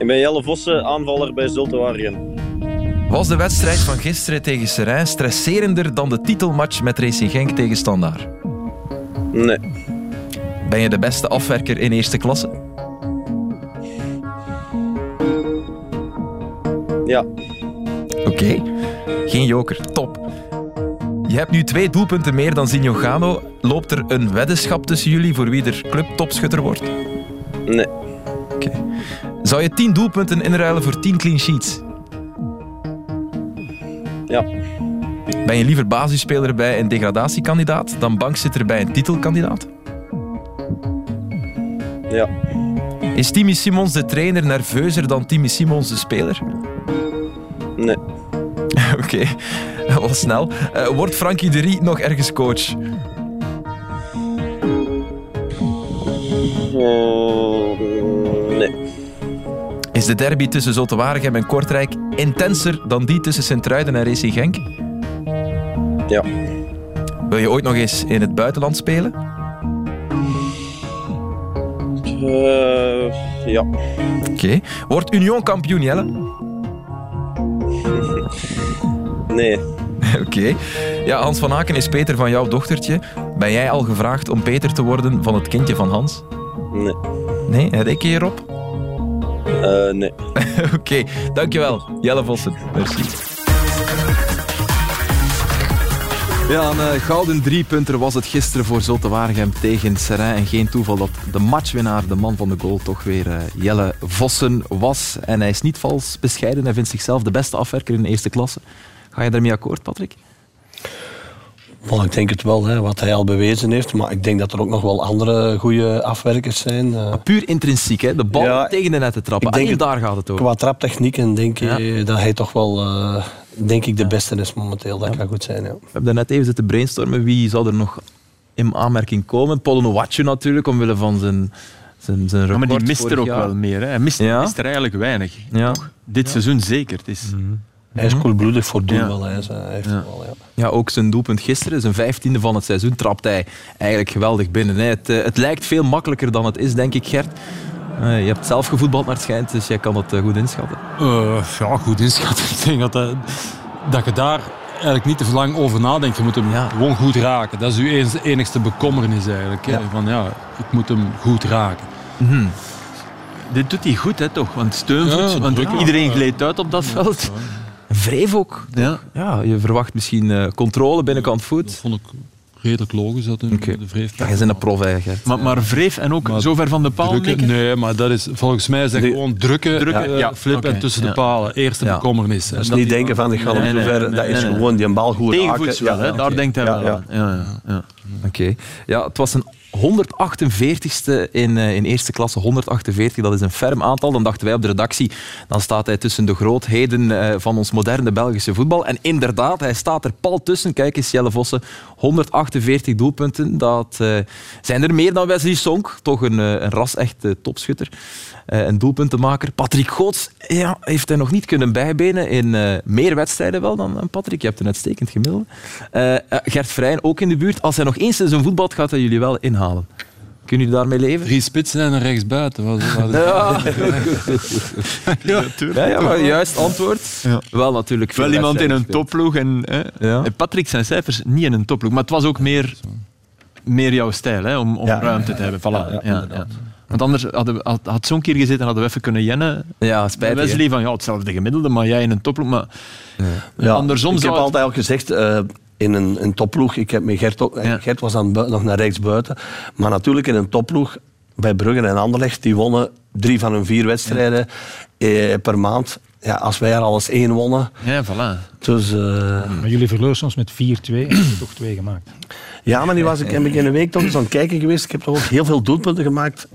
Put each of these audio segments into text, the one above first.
Ik ben Jelle Vossen, aanvaller bij Zulte Waregem. Was de wedstrijd van gisteren tegen Serijn stresserender dan de titelmatch met Racing Genk tegen Standaard? Nee. Ben je de beste afwerker in eerste klasse? Ja. Oké. Geen joker. Top. Je hebt nu twee doelpunten meer dan Zinho Gano. Loopt er een weddenschap tussen jullie voor wie er clubtopschutter wordt? Nee. Oké. Zou je 10 doelpunten inruilen voor 10 clean sheets? Ja. Ben je liever basisspeler bij een degradatiekandidaat dan bankzitter bij een titelkandidaat? Ja. Is Timmy Simons de trainer nerveuzer dan Timmy Simons de speler? Nee. Oké, dat was snel. Eh, wordt Frankie de Rie nog ergens coach? Nee. Is de derby tussen Zulte Waregem en Kortrijk intenser dan die tussen Sint-Truiden en Racing Genk? Ja. Wil je ooit nog eens in het buitenland spelen? Eh, ja. Oké. Wordt Union kampioen, Jelle? Nee. Oké. Ja, Hans van Aken is Peter van jouw dochtertje. Ben jij al gevraagd om Peter te worden van het kindje van Hans? Nee. Nee, reken je erop? Eh, nee. Oké, dankjewel. Jelle Vossen. Merci. Ja, een eh, gouden driepunter was het gisteren voor Zulte Waregem tegen Serrain. En geen toeval dat de matchwinnaar, de man van de goal, toch weer eh, Jelle Vossen was. En hij is niet vals bescheiden. Hij vindt zichzelf de beste afwerker in de eerste klasse. Ga je daarmee akkoord, Patrick? Wel, ik denk het wel, hè, wat hij al bewezen heeft. Maar ik denk dat er ook nog wel andere goede afwerkers zijn. eh. Puur intrinsiek, hè? de bal Ja, tegen de net te trappen. ik denk daar gaat het over. Qua traptechniek en denk Ja. je dat hij toch wel eh, denk ik de beste is momenteel. Dat kan goed zijn. Ja. We hebben net even zitten brainstormen. Wie zal er nog in aanmerking komen? Polonowatje natuurlijk, omwille van zijn, zijn, zijn Ja, maar die mist er ook jaar. wel meer. Hè. Hij mist, Ja. mist er eigenlijk weinig. Ja. Dit seizoen zeker. Het is, Hij is koelbloedig voor doel Ja. wel. Hij, is, hij heeft Ja. wel ja. Ja, ook zijn doelpunt gisteren, zijn vijftiende van het seizoen, trapt hij eigenlijk geweldig binnen. Het, eh, het lijkt veel makkelijker dan het is, denk ik, Gert. Eh, je hebt zelf gevoetbald naar het schijnt, dus jij kan het eh, goed inschatten. Eh, ja, goed inschatten. Ik denk dat, dat, dat je daar eigenlijk niet te veel lang over nadenkt. Je moet hem Ja. gewoon goed raken. Dat is uw enigste bekommernis eigenlijk. Ja. Van, ja, ik moet hem goed raken. dit doet hij goed, hè, toch? Want steunvoet, Ja, want iedereen gleed uit op dat veld. Vreef ook. Ja. Ja, je verwacht misschien eh, controle binnenkant Dat voet. vond ik redelijk logisch. Dat hij Oké. de vreef Ja, je bent een prof, Gert. Maar, maar Vreef en ook Maar zo ver van de paal drukken, mikken? Nee, maar dat is, volgens mij is dat Nee. gewoon drukken, Drukken, eh, ja, flippen oké, tussen ja. de palen. Eerste Ja. bekommernis. En Dus dat niet die- denken van ik ga hem Nee, te nee, ver. nee, dat nee, is nee. gewoon die bal goed Tegenvoets raken. wel, daar denkt hij Ja, wel aan. Ja, ja, ja. Oké. Ja, het was een 148ste in, eh, in eerste klasse. 148, dat is een ferm aantal. Dan dachten wij op de redactie, dan staat hij tussen de grootheden eh, van ons moderne Belgische voetbal. En inderdaad, hij staat er pal tussen. Kijk eens, Jelle Vossen, 148 doelpunten. Dat eh, zijn er meer dan Wesley Sonk. Toch een, een ras-echte topschutter. Eh, een doelpuntenmaker. Patrick Goots ja, heeft hij nog niet kunnen bijbenen in eh, meer wedstrijden wel dan, Patrick. Je hebt een uitstekend gemiddelde. Eh, Gert Vrijen ook in de buurt. Als hij nog eens in zijn voetbal gaat hij jullie wel inhalen. Kunnen jullie daarmee leven? Drie spitsen en een rechtsbuiten. Ja, ja, ja, maar juist antwoord. Ja. Wel natuurlijk. veel Wel iemand in een topploeg. En, hè, Ja. Patrick zijn cijfers niet in een topploeg. Maar het was ook meer, meer jouw stijl, hè, om, om Ja. ruimte te hebben. Voilà. Ja, Want anders hadden we, had, had zo'n keer gezeten, hadden we even kunnen jennen. Ja, spijtig. Wesley van ja, hetzelfde gemiddelde, maar jij in een topploeg. Maar Ja, andersom ik zou heb het- altijd al gezegd, eh, in een, een topploeg, ik heb met Gert, ook, Ja. Gert was dan nog naar rechts buiten, maar natuurlijk in een topploeg, bij Brugge en Anderlecht, die wonnen drie van hun vier wedstrijden eh, per maand. Ja, als wij er alles één wonnen, ja, voilà. dus... eh, Maar jullie verloren soms met 4-2 en toch twee gemaakt. Ja, maar die was ik, heb ik in een week toch eens aan het kijken geweest. Ik heb toch ook heel veel doelpunten gemaakt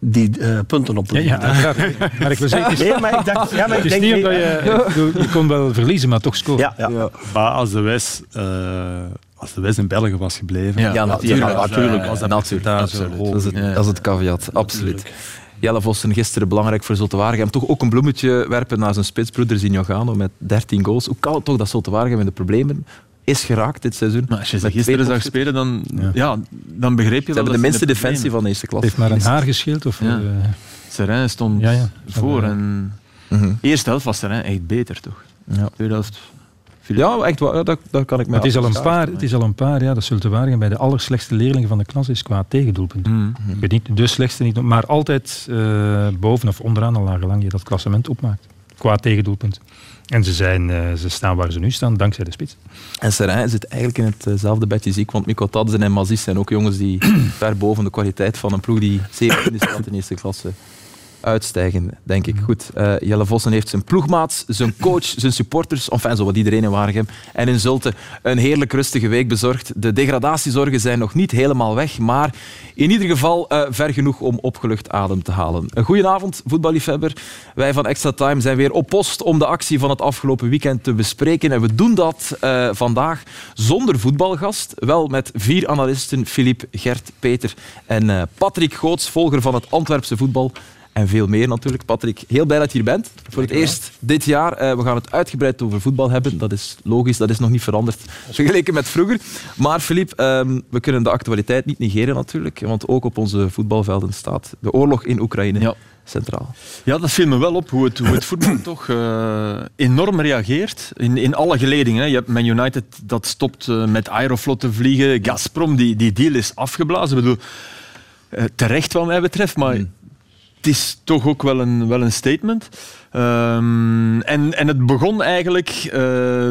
die eh, punten op Ja, ja. Maar ik wil zeggen, het is, Nee, maar ik dacht... Ja, maar ik denk... niet omdat je... Je kon wel verliezen, maar toch scoren. Ja, ja. Maar als de Wes, eh, als de Wes in België was gebleven, Ja, natuurlijk. Ja, natuurlijk. Was dat natuurlijk. percentage Dat is het, Ja. dat is het caveat, absoluut. Jelle Vossen gisteren belangrijk voor Zulte Waregem. Toch ook een bloemetje werpen naar zijn spitsbroeder Zinjogano met 13 goals. Hoe kan het toch dat Zulte Waregem in de problemen is geraakt dit seizoen? Maar als je ze gisteren zag spelen, dan, Ja. ja. dan begreep je Ze wel hebben de minste in defensie van de eerste Het klasse. heeft maar een haar gescheeld. Of, Ja. eh, Serijn stond Ja, ja. voor. En Mhm. eerste helft was Serijn echt beter, toch? Ja. Tweede helft... Ja, echt waar. Dat, dat kan ik me Maar het is al een paar, het is al een paar ja, dat Zulte Waregem bij de allerslechtste leerlingen van de klas is qua tegendoelpunt. Mm. Ik weet niet de slechtste, niet, maar altijd eh, boven of onderaan al gelang je dat klassement opmaakt. Qua tegendoelpunt. En ze, zijn, eh, ze staan waar ze nu staan, dankzij de spits. En Serijn zit eigenlijk in hetzelfde bedje ziek, want Mikko Tadzen en Mazis zijn ook jongens die ver boven de kwaliteit van een ploeg die 17e staat in eerste klasse uitstijgen, denk ik. Goed, eh, Jelle Vossen heeft zijn ploegmaats, zijn coach, zijn supporters, enfin zo wat iedereen in Waregem en in Zulte een heerlijk rustige week bezorgd. De degradatiezorgen zijn nog niet helemaal weg, maar in ieder geval eh, ver genoeg om opgelucht adem te halen. Een goedenavond, voetballiefhebber. Wij van Extra Time zijn weer op post om de actie van het afgelopen weekend te bespreken. En we doen dat eh, vandaag zonder voetbalgast. Wel met vier analisten, Filip, Gert, Peter en Patrick Goots, volger van het Antwerpse voetbal. En veel meer natuurlijk. Patrick, heel blij dat je hier bent. Voor het eerst dit jaar. Eh, we gaan het uitgebreid over voetbal hebben. Dat is logisch, dat is nog niet veranderd vergeleken met vroeger. Maar Filip, ehm, we kunnen de actualiteit niet negeren natuurlijk. Want ook op onze voetbalvelden staat de oorlog in Oekraïne Ja. centraal. Ja, dat viel me wel op hoe het, hoe het voetbal toch eh, enorm reageert. In, in alle geledingen. Hè. Je hebt Man United dat stopt eh, met Aeroflot te vliegen. Gazprom, die, die deal is afgeblazen. Ik bedoel, terecht wat mij betreft, maar het is toch ook wel een, wel een statement. Ehm, en, en het begon eigenlijk eh,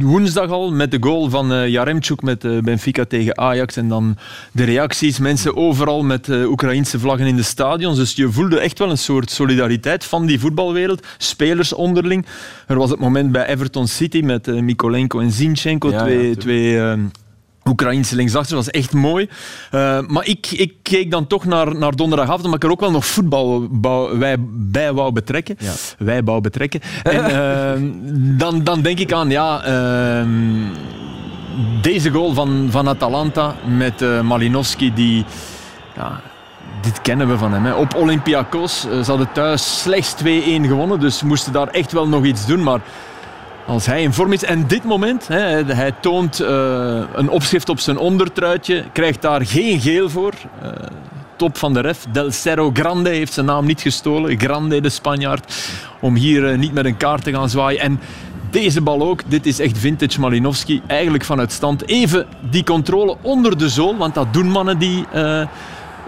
woensdag al met de goal van eh Jaremchuk met eh, Benfica tegen Ajax. En dan de reacties, mensen overal met eh Oekraïnse vlaggen in de stadions. Dus je voelde echt wel een soort solidariteit van die voetbalwereld. Spelers onderling. Er was het moment bij Everton City met Mikolenko en Zinchenko. Ja, twee Oekraïnse linksachter. Was echt mooi. Eh, maar ik, ik keek dan toch naar, naar donderdagavond, omdat ik er ook wel nog voetbal wij, bij wou betrekken. Ja. Wij wou betrekken. En ehm, dan, dan denk ik aan, ja... ehm, deze goal van, van Atalanta met eh, Malinowski, die... Ja, dit kennen we van hem. Hè. Op Olympiakos. eh, ze hadden thuis slechts 2-1 gewonnen, dus moesten daar echt wel nog iets doen. Maar als hij in vorm is en dit moment, hè, hij toont eh, een opschrift op zijn ondertruitje, krijgt daar geen geel voor. Eh, top van de ref. Del Cerro Grande heeft zijn naam niet gestolen. Grande, de Spanjaard. Om hier eh, niet met een kaart te gaan zwaaien. En deze bal ook, dit is echt vintage Malinowski. Eigenlijk vanuit stand. Even die controle onder de zool, want dat doen mannen die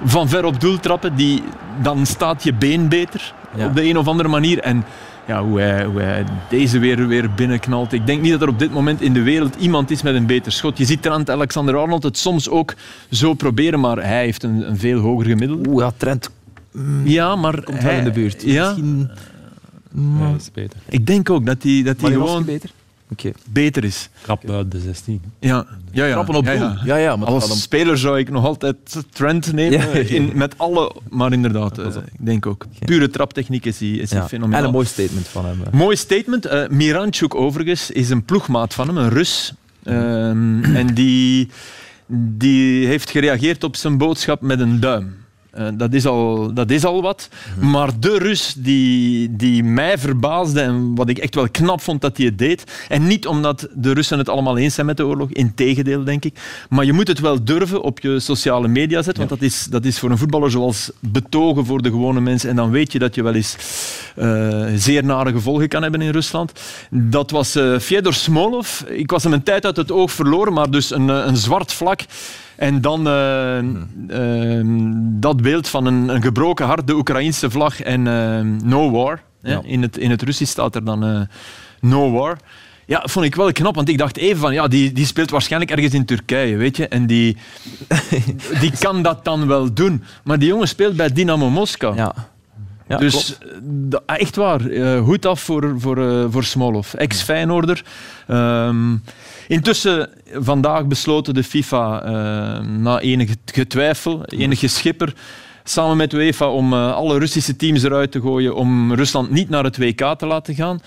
van ver op doel trappen. Die, dan staat je been beter Ja. op de een of andere manier. En ja, hoe, hij, hoe hij deze weer, weer binnenknalt. Ik denk niet dat er op dit moment in de wereld iemand is met een beter schot. Je ziet Trent Alexander-Arnold het soms ook zo proberen, maar hij heeft een, een veel hoger gemiddelde. Oeh, ja, Trent Ja, maar komt wel in de buurt. Ja, Misschien Ja, dat is beter. ik denk ook dat hij dat hij gewoon beter? Beter is. Krap uit de 16. Ja, ja, ja. Trappen op ja, doel. ja. Ja, ja, maar Als speler zou ik nog altijd Trent nemen. In, met alle... Maar inderdaad, eh, ik denk ook. Pure traptechniek is hij, is Ja. fenomenaal. En een mooi statement van hem. Mooi statement. Eh Miranchuk overigens is een ploegmaat van hem, een Rus. Ehm, en die, die heeft gereageerd op zijn boodschap met een duim. Eh, dat, is al, dat is al wat. Maar de Rus die, die mij verbaasde en wat ik echt wel knap vond dat hij het deed. En niet omdat de Russen het allemaal eens zijn met de oorlog, integendeel denk ik. Maar je moet het wel durven op je sociale media zetten. Want dat is, dat is voor een voetballer zoals betogen voor de gewone mensen. En dan weet je dat je wel eens eh, zeer nare gevolgen kan hebben in Rusland. Dat was eh Fyodor Smolov. Ik was hem een tijd uit het oog verloren, maar dus een, een zwart vlak. En dan eh, eh, dat beeld van een, een gebroken hart, de Oekraïnse vlag en eh, no war. Ja. In, het, in het Russisch staat er dan eh, no war. Ja, vond ik wel knap, want ik dacht even van, ja, die, die speelt waarschijnlijk ergens in Turkije, weet je. En die, die kan dat dan wel doen. Maar die jongen speelt bij Dynamo Moskou. Ja. Ja, dus eh, da- echt waar, eh, goed af voor, voor, voor Smolov. Ex-Feyenoorder. Ehm, intussen vandaag besloten de FIFA, eh, na enig getwijfel, enig geschipper, samen met UEFA om eh, alle Russische teams eruit te gooien, om Rusland niet naar het WK te laten gaan.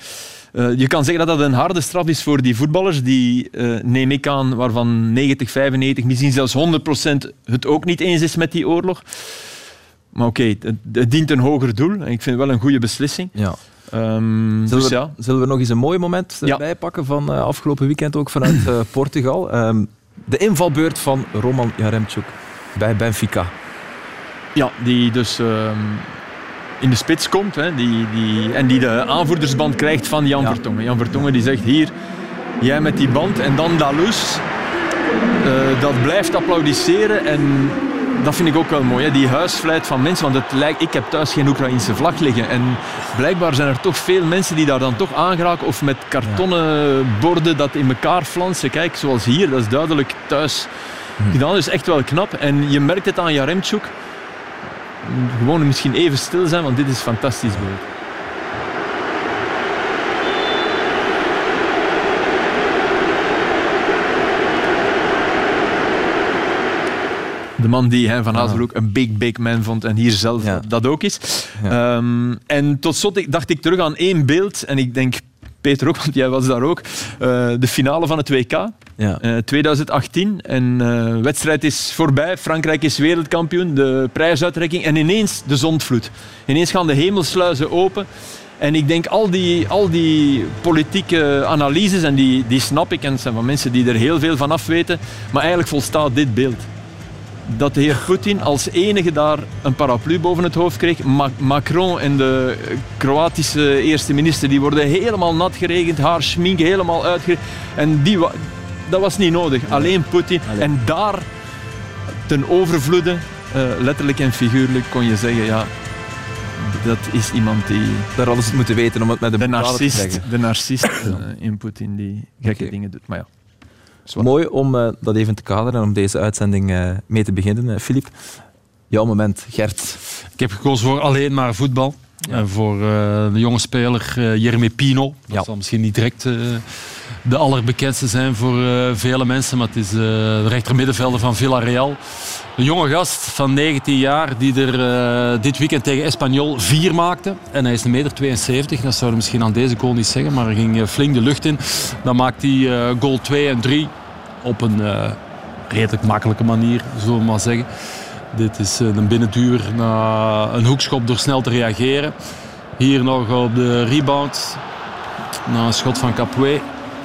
Eh, je kan zeggen dat dat een harde straf is voor die voetballers, die, neem ik aan, waarvan 90, 95, misschien zelfs 100% het ook niet eens is met die oorlog. Maar oké, het, het dient een hoger doel en ik vind het wel een goede beslissing. Ja. Ehm, Zullen, dus we, ja, zullen we nog eens een mooi moment Ja. erbij pakken van eh, afgelopen weekend ook vanuit eh, Portugal? Ehm, de invalbeurt van Roman Jaremchuk bij Benfica. Ja, die dus ehm, in de spits komt hè, die, die, en die de aanvoerdersband krijgt van Jan Ja. Vertongen. Jan Vertongen die zegt hier, jij met die band en dan Dalus. eh, dat blijft applaudisseren en dat vind ik ook wel mooi. Hè, die huisvlijt van mensen, want het lijkt, ik heb thuis geen Oekraïnse vlag liggen en blijkbaar zijn er toch veel mensen die daar dan toch aangeraken of met kartonnen borden dat in elkaar flansen. Kijk, zoals hier, dat is duidelijk thuis gedaan. Dus echt wel knap. En je merkt het aan Jaremchuk gewoon misschien even stil zijn, want dit is fantastisch beeld. De man die hij van Hazel ook een big, big man vond en hier zelf Ja. dat ook is. Ja. Ehm, en tot slot dacht ik terug aan één beeld, en ik denk Peter ook, want jij was daar ook, eh, de finale van het WK. Ja. Eh, 2018 en eh, de wedstrijd is voorbij. Frankrijk is wereldkampioen, de prijsuitreiking en ineens de zondvloed. Ineens gaan de hemelsluizen open. En ik denk al die, al die politieke analyses, en die, die snap ik, en het zijn van mensen die er heel veel van af weten, maar eigenlijk volstaat dit beeld. Dat de heer Poetin als enige daar een paraplu boven het hoofd kreeg. Ma- Macron en de Kroatische eerste minister die worden helemaal nat geregend, haar schmink helemaal uitgeregend. En die, wa- dat was niet nodig. Alleen Poetin. En daar ten overvloede, eh, letterlijk en figuurlijk, kon je zeggen, ja, dat is iemand die... Daar hadden ze het moeten weten om het met een De te narcist, zeggen. de narcist eh, in Poetin die gekke dingen doet. Maar ja. Mooi om eh, dat even te kaderen en om deze uitzending eh, mee te beginnen. Eh, Filip, jouw moment. Gert. Ik heb gekozen voor alleen maar voetbal. En voor eh, de jonge speler eh Jeremy Pino. Dat zal misschien niet direct eh, de allerbekendste zijn voor vele mensen, maar het is de rechtermiddenvelder van Villarreal. Een jonge gast van 19 jaar die er dit weekend tegen Espanyol 4 maakte. En hij is een meter 72, dat zou je misschien aan deze goal niet zeggen, maar hij ging flink de lucht in. Dan maakt hij goal 2 en 3 op een redelijk makkelijke manier, zullen we maar zeggen. Dit is eh, een binnenduur na een hoekschop door snel te reageren. Hier nog op de rebound. Na een schot van Capoue.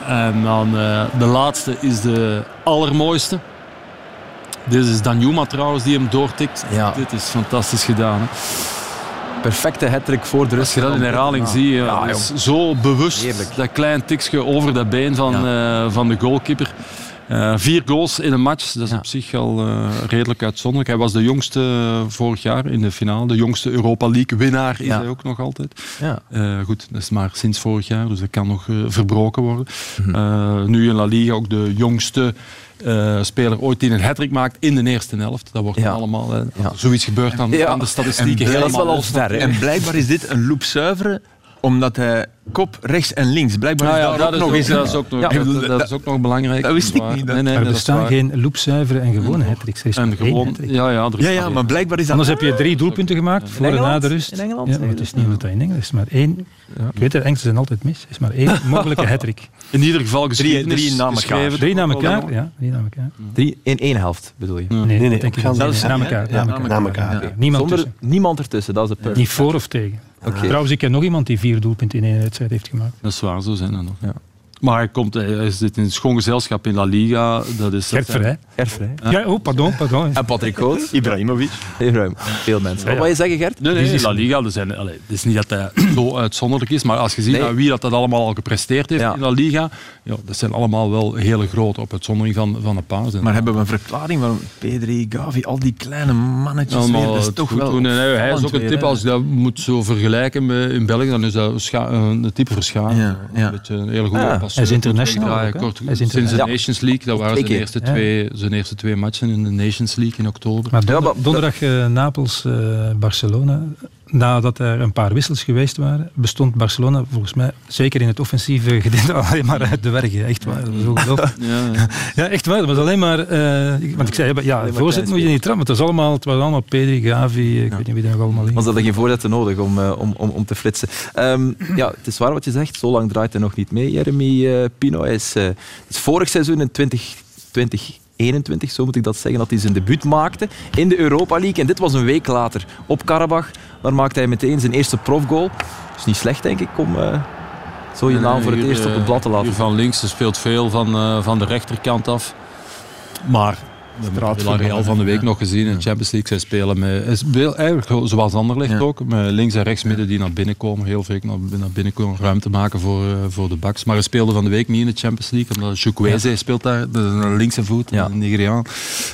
En dan eh, de laatste is de allermooiste. Dit is Danjuma trouwens die hem doortikt. Ja. Dit is fantastisch gedaan. Hè. Perfecte hattrick voor de rust. Als je dat in herhaling ziet, ja, Ja, is zo bewust. Heerlijk. Dat klein tikje over dat been van, eh, van de goalkeeper. Eh, vier goals in een match, dat is Ja. op zich al eh, redelijk uitzonderlijk. Hij was de jongste eh, vorig jaar in de finale. De jongste Europa League winnaar is Ja. hij ook nog altijd. Ja. Eh, goed, dat is maar sinds vorig jaar, dus dat kan nog eh, verbroken worden. Mhm. Eh, nu in La Liga ook de jongste eh, speler ooit die een hat maakt in de eerste helft. Dat wordt Ja. allemaal... Ja. Zoiets gebeurt dan Ja. aan de statistieken En dat is helemaal wel al ver? En blijkbaar is dit een loopzuivere, omdat hij kop rechts en links. Blijkbaar Ja, is ja, daar dat, ook is nog ook, eens dat is ook nog, Ja. dat, dat is ook nog belangrijk. Dat wist ik niet, dat- Nee, nee, er dat is bestaan geen loopzuivere en gewone hattricks. Er is En gewoon, ja, ja, er is Ja, ja, maar blijkbaar is dat... Anders heb je drie doelpunten gemaakt voor en na de rust. In Engeland Ja, maar het is niet omdat dat in Engeland is. maar één. Ik weet het, Engelsen zijn altijd mis. Er is maar één mogelijke hattrick. In ieder geval geschiedenis drie na elkaar. geschreven. Drie na elkaar. Ja, drie na elkaar. Drie in één helft, bedoel je? Nee, nee, dat gaan niet. zelfs- na elkaar. Elkaar. elkaar. Niemand Zonder tussen. niemand ertussen, dat is het punt. Niet voor of tegen. Oké. Trouwens, ik ken nog iemand die vier doelpunten in één wedstrijd heeft gemaakt. Dat is waar, zo zijn dat nog. Ja. Maar hij, komt, hij zit in schoon gezelschap in La Liga. Dat is, Gert. Erfvrij. Ja, oh, pardon, pardon. En Patrick Coates. Ibrahimovic. Heel ruim. Veel mensen. Wat Ja, wil je zeggen, Gert? Nee, La Liga, er zijn, het is niet dat hij zo uitzonderlijk is, maar als je ziet Nee. wie dat, dat allemaal al gepresteerd heeft Ja. in La Liga, ja, dat zijn allemaal wel hele grote, op uitzondering van, van een paar. Maar hebben we een verklaring waarom Pedri, Gavi, al die kleine mannetjes weer, dat is toch goed wel hij, is ook een type, hè. als je dat moet zo vergelijken met in België, dan is dat een type verschaven. Ja, ja. Een beetje een hele goede Ah, hij is international ook, hè? kort- is Sinds de. Nations League, dat waren zijn eerste, ja. twee, zijn eerste twee matchen in de Nations League in oktober. Maar Ja, donder- maar- donderdag eh, Napels, eh, Barcelona. Nadat er een paar wissels geweest waren, bestond Barcelona volgens mij zeker in het offensieve gedeelte alleen maar uit de werken. Echt waar, dat. Ja, ja. Ja, echt waar. Het was alleen maar... eh, want ik zei, ja, voorzet moet je niet trappen. Het was allemaal, het was allemaal Pedri, Gavi, ik weet niet wie er nog allemaal in. Want ze hadden geen voorzetten nodig om, eh, om, om, om te flitsen. Ehm, ja, het is waar wat je zegt. Zo lang draait hij nog niet mee. Jeremy eh, Pino Hij is, eh, is vorig seizoen in 20, 2021, zo moet ik dat zeggen, dat hij zijn debuut maakte in de Europa League. En dit was een week later op Karabach. Daar maakte hij meteen zijn eerste profgoal. is niet slecht, denk ik, om eh, zo je naam voor het Hier, eerst op het eh, blad te laten hier van links, speelt veel van, eh, van de rechterkant af. Maar we hebben van de week nog gezien in de Champions League. Zij spelen met, is veel- eigenlijk zoals Anderlecht Ja. ook, met links en rechts midden die naar binnen komen. Heel veel naar, naar binnen komen, ruimte maken voor, eh, voor de backs. Maar hij speelde van de week niet in de Champions League, omdat Chukwueze speelt daar, dat is een linkse voet, Ja. een Nigeriaan,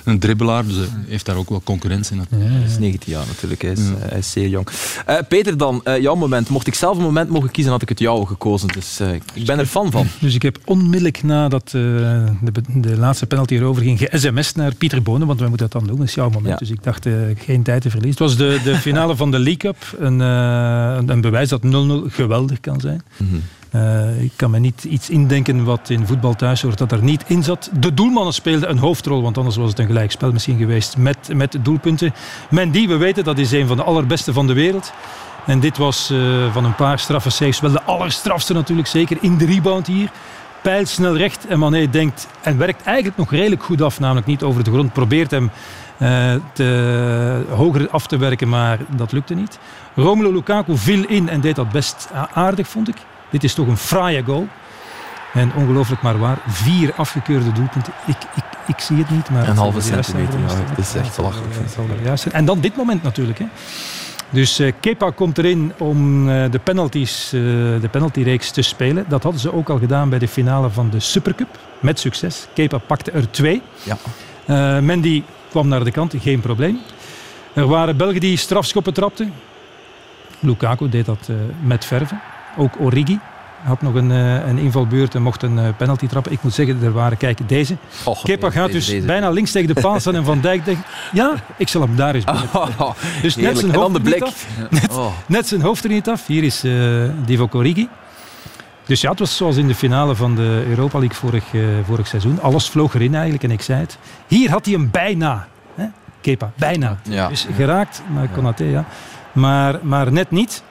een dribbelaar. Dus hij heeft daar ook wel concurrentie in. Hij is 19 jaar natuurlijk, hij is, eh, hij is zeer jong. Eh, Peter dan, eh, jouw moment. Mocht ik zelf een moment mogen kiezen, had ik het jou gekozen. Dus eh, ik ben er fan van. Dus ik heb onmiddellijk nadat eh, de, de laatste penalty erover ging, ge-sms'd naar Pieter Bonen, want wij moeten dat dan doen, dat is jouw moment. Ja. Dus ik dacht, eh, geen tijd te verliezen. Het was de, de finale van de League Cup, een, eh, een, een bewijs dat 0-0 geweldig kan zijn. Mhm. Eh, ik kan me niet iets indenken wat in voetbal thuis hoort dat er niet in zat. De doelmannen speelden een hoofdrol, want anders was het een gelijkspel misschien geweest met, met doelpunten. Mendy, we weten, dat is een van de allerbeste van de wereld. En dit was eh, van een paar straffe saves wel de allerstrafste natuurlijk, zeker in de rebound hier. Pijl snel recht en Mané denkt en werkt eigenlijk nog redelijk goed af, namelijk niet over de grond. Probeert hem eh, te, hoger af te werken, maar dat lukte niet. Romelu Lukaku viel in en deed dat best aardig, vond ik. Dit is toch een fraaie goal. En ongelooflijk maar waar, vier afgekeurde doelpunten. Ik, ik, ik zie het niet, maar... Een halve centimeter, ja, het is echt belachelijk. En dan dit moment natuurlijk. Hè. Dus eh, Kepa komt erin om eh, de, penalties, eh, de penaltyreeks te spelen. Dat hadden ze ook al gedaan bij de finale van de Supercup. Met succes. Kepa pakte er twee. Ja. Mendy kwam naar de kant, geen probleem. Er waren Belgen die strafschoppen trapten. Lukaku deed dat met verven. Ook Origi had nog een, eh, een invalbeurt en mocht een eh, penalty trappen. Ik moet zeggen, er waren, kijk, deze. Kepa gaat deze- dus deze. bijna links tegen de paal staan en Van Dijk denkt, ja, ik zal hem daar eens binnen. Oh, Dus net zijn de hoofd er blik. af. Oh. Net zijn hoofd er niet af. Hier is eh Divock Origi. Dus ja, het was zoals in de finale van de Europa League vorig, vorig seizoen. Alles vloog erin eigenlijk en ik zei het. Hier had hij hem bijna. Hè? Kepa, bijna. Ja. Dus geraakt, maar Konaté, ja. Maar, maar net niet.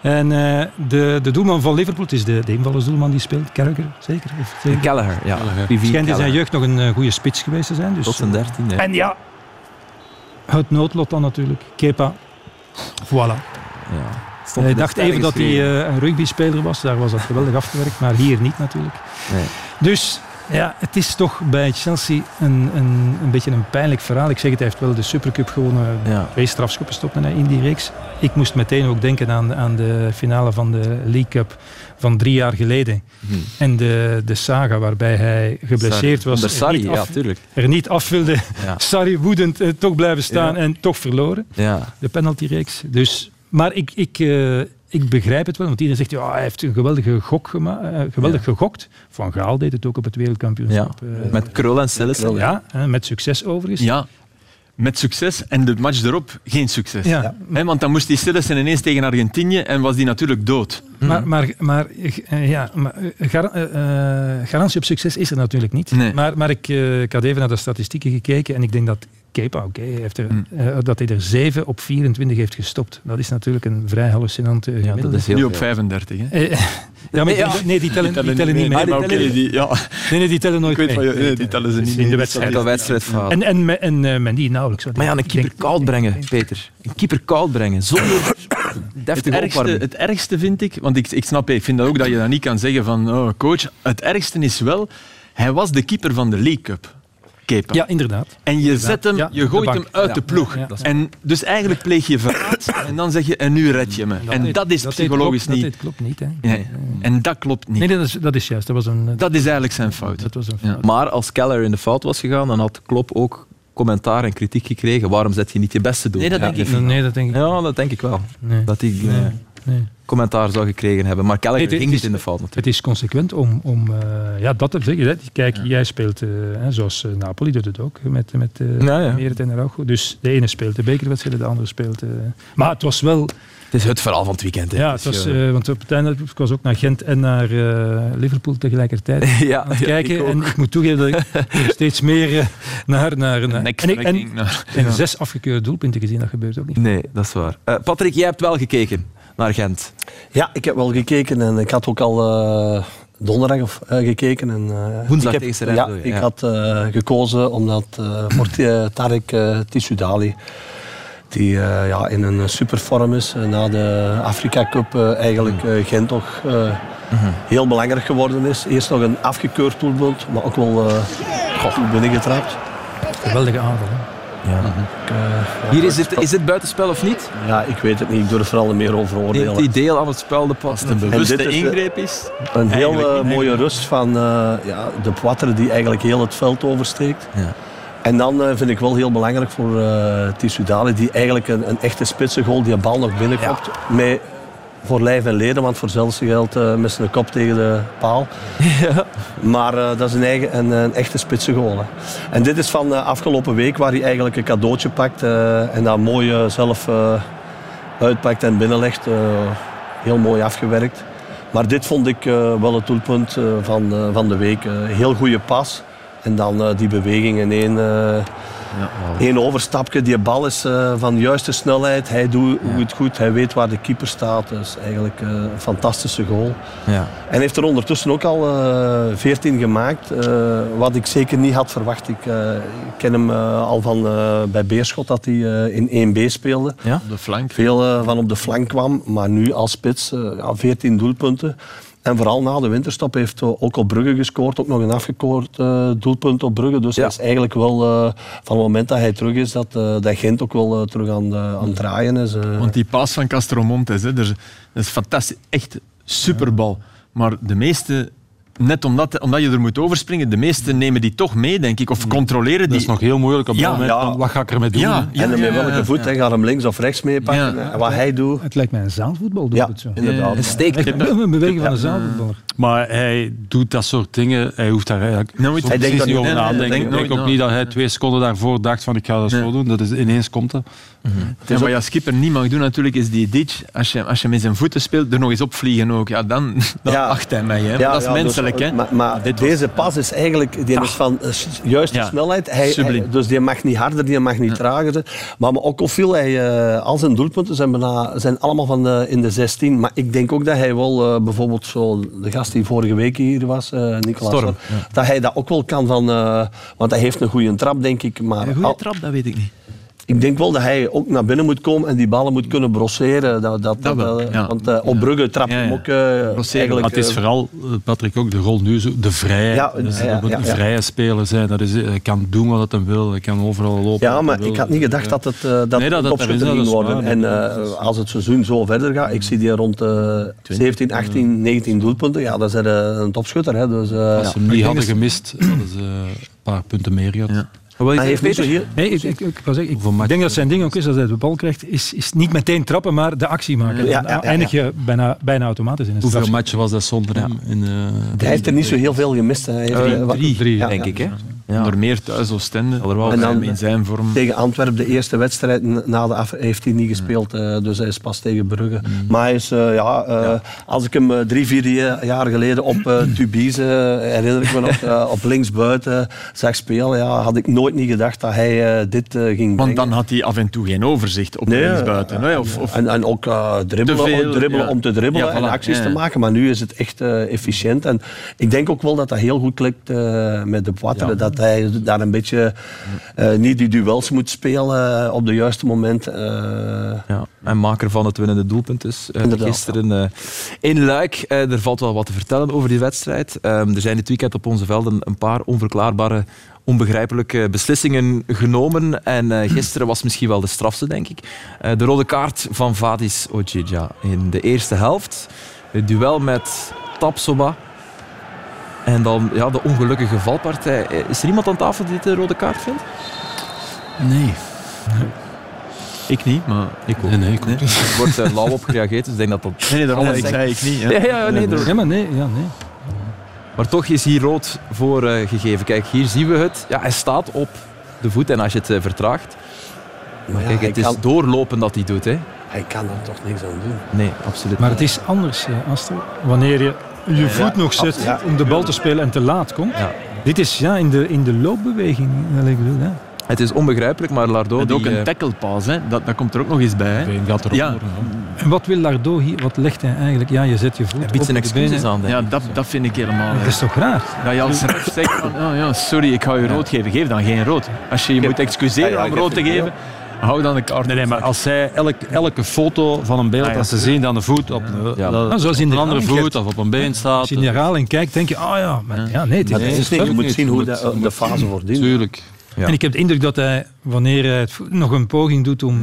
En eh, de, de doelman van Liverpool, het is de, de invallersdoelman die speelt, Carragher, zeker? Of, zeker? Gallagher, ja. Gallagher. Schijnt in zijn jeugd nog een eh, goede spits geweest te zijn. Dus, Tot zijn dertiende. En ja, het noodlot dan natuurlijk. Kepa, voilà. Ja. Stond Hij dacht even dat hij eh, een rugbyspeler was. Daar was dat geweldig afgewerkt, maar hier niet natuurlijk. Nee. Dus ja, het is toch bij Chelsea een, een, een beetje een pijnlijk verhaal. Ik zeg het, hij heeft wel de Supercup gewonnen. Ja. Twee strafschoppen stopte hij in die reeks. Ik moest meteen ook denken aan, aan de finale van de League Cup van drie jaar geleden. Hm. En de, de saga waarbij hij geblesseerd was. Onder er Sarri, ja, tuurlijk. er niet af wilde. Ja. Sarri woedend eh, toch blijven staan Ja. en toch verloren Ja. de penaltyreeks. Dus, maar ik, ik, eh, ik begrijp het wel, want iedereen zegt ja, hij heeft een geweldige gok gema- eh, geweldig gegokt. Van Gaal deed het ook op het wereldkampioenschap. eh, Met Krul en Sillissen. ja, hè, met succes overigens. Ja, met succes. En de match erop geen succes. Ja. Hè, want dan moest die Sillissen ineens tegen Argentinië en was die natuurlijk dood. Maar, maar, maar, eh, ja, maar gar- garantie op succes is er natuurlijk niet. Nee. Maar, maar ik, eh, ik had even naar de statistieken gekeken en ik denk dat Kepa, oké, hij heeft er, eh, dat hij er 7 op 24 heeft gestopt. Dat is natuurlijk een vrij hallucinante Ja, gemiddelde. dat is heel nu op veel. 35. Hè. Eh, ja, maar die- Ja. nee, die tellen, die tellen niet mee. Oké, die, ja. Nee, nee, die tellen nooit mee. van nee, die tellen ze niet In de wedstrijd. Enkel wedstrijdfase. En, en, en, en Mendy nauwelijks. want Maar ja, een ik keeper denk- koud brengen, Peter. Een keeper koud brengen, zonder Het deftige ergste, het ergste vind ik, want ik, ik snap, ik vind dat ook dat je dat niet kan zeggen van oh, coach. Het ergste is wel, hij was de keeper van de League Cup. Ja, inderdaad. En je zet hem, Ja, je gooit hem uit Ja, de ploeg. ja, ja. En dus eigenlijk pleeg je verraad en dan zeg je en nu red je me. En dat is psychologisch klopt, niet. Dat klopt niet. Hè. Nee. En dat klopt niet. Nee, dat is, dat is juist. Dat was een, dat, Dat is eigenlijk zijn fout. dat was een Ja. fout. Maar als Keller in de fout was gegaan, dan had Klopp ook commentaar en kritiek gekregen. Waarom zet je niet je beste doen? Nee, dat denk Ja. ik niet. Nee, dat denk ik Ja, dat denk ik wel. Nee. Dat Nee, nee. Commentaar zou gekregen hebben. Maar Nee, het- ging niet is- in de fout natuurlijk. Het is consequent om, om eh, ja, dat te zeggen. hè. Kijk, jij speelt, eh, zoals eh, Napoli doet het ook, met, met eh Ja, ja. En Araujo. Dus de ene speelt de bekerwedstrijden, de andere speelt... maar het was wel... Het is het verhaal van het weekend. hè. Ja, het Dus, was, want op het einde, ik was ook naar Gent en naar Liverpool tegelijkertijd ja, aan het ja, kijken. ik en ik moet toegeven dat ik steeds meer naar... naar, naar en, ik, en, naar- en zes afgekeurde doelpunten gezien, dat gebeurt ook niet. Nee, dat is waar. Patrick, jij hebt wel gekeken naar Gent. Ja, ik heb wel gekeken en ik had ook al eh, donderdag of, eh, gekeken. En, eh, Woensdag ik heb- tegen Ja, Serendo, ja. ik had eh, gekozen omdat eh voor Tarek Tissoudali, die eh, ja, in een supervorm is, na de Afrika Cup eigenlijk eh, Gent toch eh, heel belangrijk geworden is. Eerst nog een afgekeurd doelpunt, maar ook wel eh goed binnengetrapt. Geweldige aanval. Hè? Ja. Ik, eh, Hier is het, is het buitenspel of niet? Ja, ik weet het niet. Ik durf er al meer over Neemt oordelen. hij deel aan het spel de pas? Een bewuste de- ingreep is. Een heel Eigenlijk eh, mooie rust van eh, ja, de Poitre die eigenlijk heel het veld oversteekt. Ja. En dan eh, vind ik wel heel belangrijk voor eh Tissoudali, die eigenlijk een, een echte spitsengoal, die bal nog binnenkomt. Met voor lijf en leden, want voor hetzelfde geld eh, met zijn kop tegen de paal. Maar eh, dat is een, eigen, een, een echte spitsengoal. Hè. En dit is van eh, afgelopen week, waar hij eigenlijk een cadeautje pakt eh, en dat mooi zelf uitpakt en binnenlegt. Heel mooi afgewerkt. Maar dit vond ik wel het doelpunt eh, van, van de week. Heel goede pas. En dan die beweging in één, eh, één overstapje. Die bal is eh, van de juiste snelheid. Hij doet het goed. Hij weet waar de keeper staat. Dus eigenlijk eh, een fantastische goal. Ja. En heeft er ondertussen ook al eh 14 gemaakt. eh, wat ik zeker niet had verwacht. Ik, eh, ik ken hem eh, al van eh, bij Beerschot dat hij eh, in 1B speelde. Ja? Op de flank. Veel van op de flank kwam. Maar nu als spits ja, 14 doelpunten. En vooral na de winterstop heeft eh, ook op Brugge gescoord. Ook nog een afgekoord eh, doelpunt op Brugge. Dus Ja. dat is eigenlijk wel eh, van het moment dat hij terug is, dat, eh, dat Gent ook wel terug aan, de- aan het draaien is. eh. Want die paas van Castromontes, hè, daar- dat is fantastisch. Echt superbal. Maar de meeste, net omdat, omdat je er moet overspringen, de meesten nemen die toch mee, denk ik. Of controleren Dat die. is nog heel moeilijk op dat Ja, moment. ja. van, Wat ga ik ermee doen? Ja, ja, en met welke voet? Hij gaat hem links of rechts meepakken. Ja. En wat hij doet. Het lijkt mij een zaalvoetbal Ja, doelpunt zo. inderdaad. Een steek. Echt een beweging van een zaalvoetballer. Maar hij doet dat soort dingen. Hij hoeft daar eigenlijk Nooit. hij denkt dat niet niet. over nee, Ik denk ook niet dat hij twee seconden daarvoor dacht van ik ga dat zo doen. Dat is ineens komt dat. En wat je als skipper niet mag doen natuurlijk, is die ditch. Als je, als je met zijn voeten speelt, er nog eens opvliegen ook. Ja, dan, dan Ja. acht hij mij. Hè. Ja, dat is ja, dus, menselijk. eh, hè. Maar, maar Dit was- deze pas is eigenlijk die is van eh, juiste Ja, snelheid. Hij, dus die mag niet harder, die mag niet trager. Maar, maar ook al viel hij, eh, al zijn doelpunten zijn, bijna, zijn allemaal van de, in de 16. Maar ik denk ook dat hij wel eh, bijvoorbeeld zo, de gast die vorige week hier was, eh Nicolas, Storm, dat hij dat ook wel kan van, eh, want hij heeft een goede trap, denk ik. Maar Een goede al- trap, dat weet ik niet. Ik denk wel dat hij ook naar binnen moet komen en die ballen moet kunnen brosseren. Dat, dat, Dat wel, ja. Want eh, op Brugge trapt Ja, hem ook eh, eigenlijk... Maar het is eh, vooral, eh, Patrick, ook de rol nu, zo, de vrije, Ja, dus ja, dat moet ja, een ja. vrije speler zijn. Dat is, hij kan doen wat hij wil, hij kan overal lopen. Ja, maar ik had niet gedacht dat het uh, dat Nee, dat- dat- topschutter dat is ging worden. En eh, als het seizoen zo verder gaat, ik zie die rond uh, 17, 18, 19 doelpunten. Ja, dat is uh, een topschutter. Hè. Dus, uh, Als ze hem niet hadden gemist, hadden ze een paar punten meer gehad. Hij heeft zeggen, niet zo Peter? heel... Nee, ik, ik, ik, wou zeggen, ik denk dat zijn ding ook is, als hij de bal krijgt, is, is niet meteen trappen, maar de actie maken. Ja, Dan ja, ja, eindig je bijna, bijna automatisch in een Hoeveel matchen was dat zonder hem? In, eh, Hij heeft er niet zo heel veel gemist. Hè. Hij heeft, wat- drie, drie, ja, denk ja. ik. Hè? Ja. Onder meer thuis Oostende. Zal er wel En dan- zijn in zijn vorm. Tegen Antwerpen, de eerste wedstrijd na de af heeft hij niet gespeeld. eh, dus hij is pas tegen Brugge. Maar hij is, eh, ja, eh, als ik hem drie, vier ja- jaar geleden op uh, Tubize, herinner ik me nog, op linksbuiten zag spelen, ja, had ik nooit niet gedacht dat hij dit ging Want brengen. dan had hij af en toe geen overzicht op Nee, linksbuiten. hè. Of, of, En, en ook dribbelen, Te veel, dribbelen ja. om te dribbelen Ja, en acties ja, te ja. maken. Maar nu is het echt efficiënt. En ik denk ook wel dat dat heel goed klikt met de Poitre. Dat hij daar een beetje eh, niet die duels moet spelen eh, op de juiste moment. eh. Ja, en maker van het winnende doelpunt dus. gisteren in Luik. Er valt wel wat te vertellen over die wedstrijd. Ehm, er zijn dit weekend op onze velden een paar onverklaarbare, onbegrijpelijke beslissingen genomen. En gisteren was misschien wel de strafste, denk ik. De rode kaart van Vadis Ojija in de eerste helft. Het duel met Tapsoba. En dan ja, de ongelukkige valpartij. Eh, Is er iemand aan tafel die dit een rode kaart vindt? Nee. ik niet, maar... Ik ook. Nee, nee, ik ook. Er wordt uh, lauw op gereageerd, dus ik denk dat dat... Nee, daarom ik zei ik niet. Ja, ja, nee, Ja, maar nee, ja, nee. Maar toch is hier rood voor eh, gegeven. Kijk, hier zien we het. Ja, hij staat op de voet en als je het eh, vertraagt. Maar ja, Kijk, het is kan- doorlopen dat hij doet. Hè. Hij kan er toch niks aan doen. Nee, absoluut Maar het is anders, eh, Astro. Wanneer je je voet nog zet ja. om de bal te spelen en te laat komt. Ja. Dit is ja, in, de, in de loopbeweging. Wel, ik bedoel, ja. Het is onbegrijpelijk, maar Lardo... En die, ook een eh, tackle pass, hè. Dat, dat komt er ook nog eens bij. Hè. Gaat erop. Ja. hoor. En wat wil Lardo hier? Wat legt hij eigenlijk? Ja, je zet je voet hij biedt zijn excuses aan, Ja, dat, dat vind ik helemaal... Dat is toch raar? Dat je als ref zegt van, oh ja, sorry, ik ga je rood geven. Geef dan geen rood. Als je je moet excuseren Ja, ja, om rood te geven, hou dan de kaart. Nee, nee, maar als zij elk, elke foto van een beeld, Ah, ja. dat ze zien dat een voet op een, Ja. dat Nou, zoals in de een andere voet of op een been staat. Als je in de herhaling kijkt, denk je, ah ja, maar, ja nee, het is, het niet, je moet zien hoe moet- de, de fase voordien. Tuurlijk. Ja. En ik heb de indruk dat hij, wanneer hij het nog een poging doet om...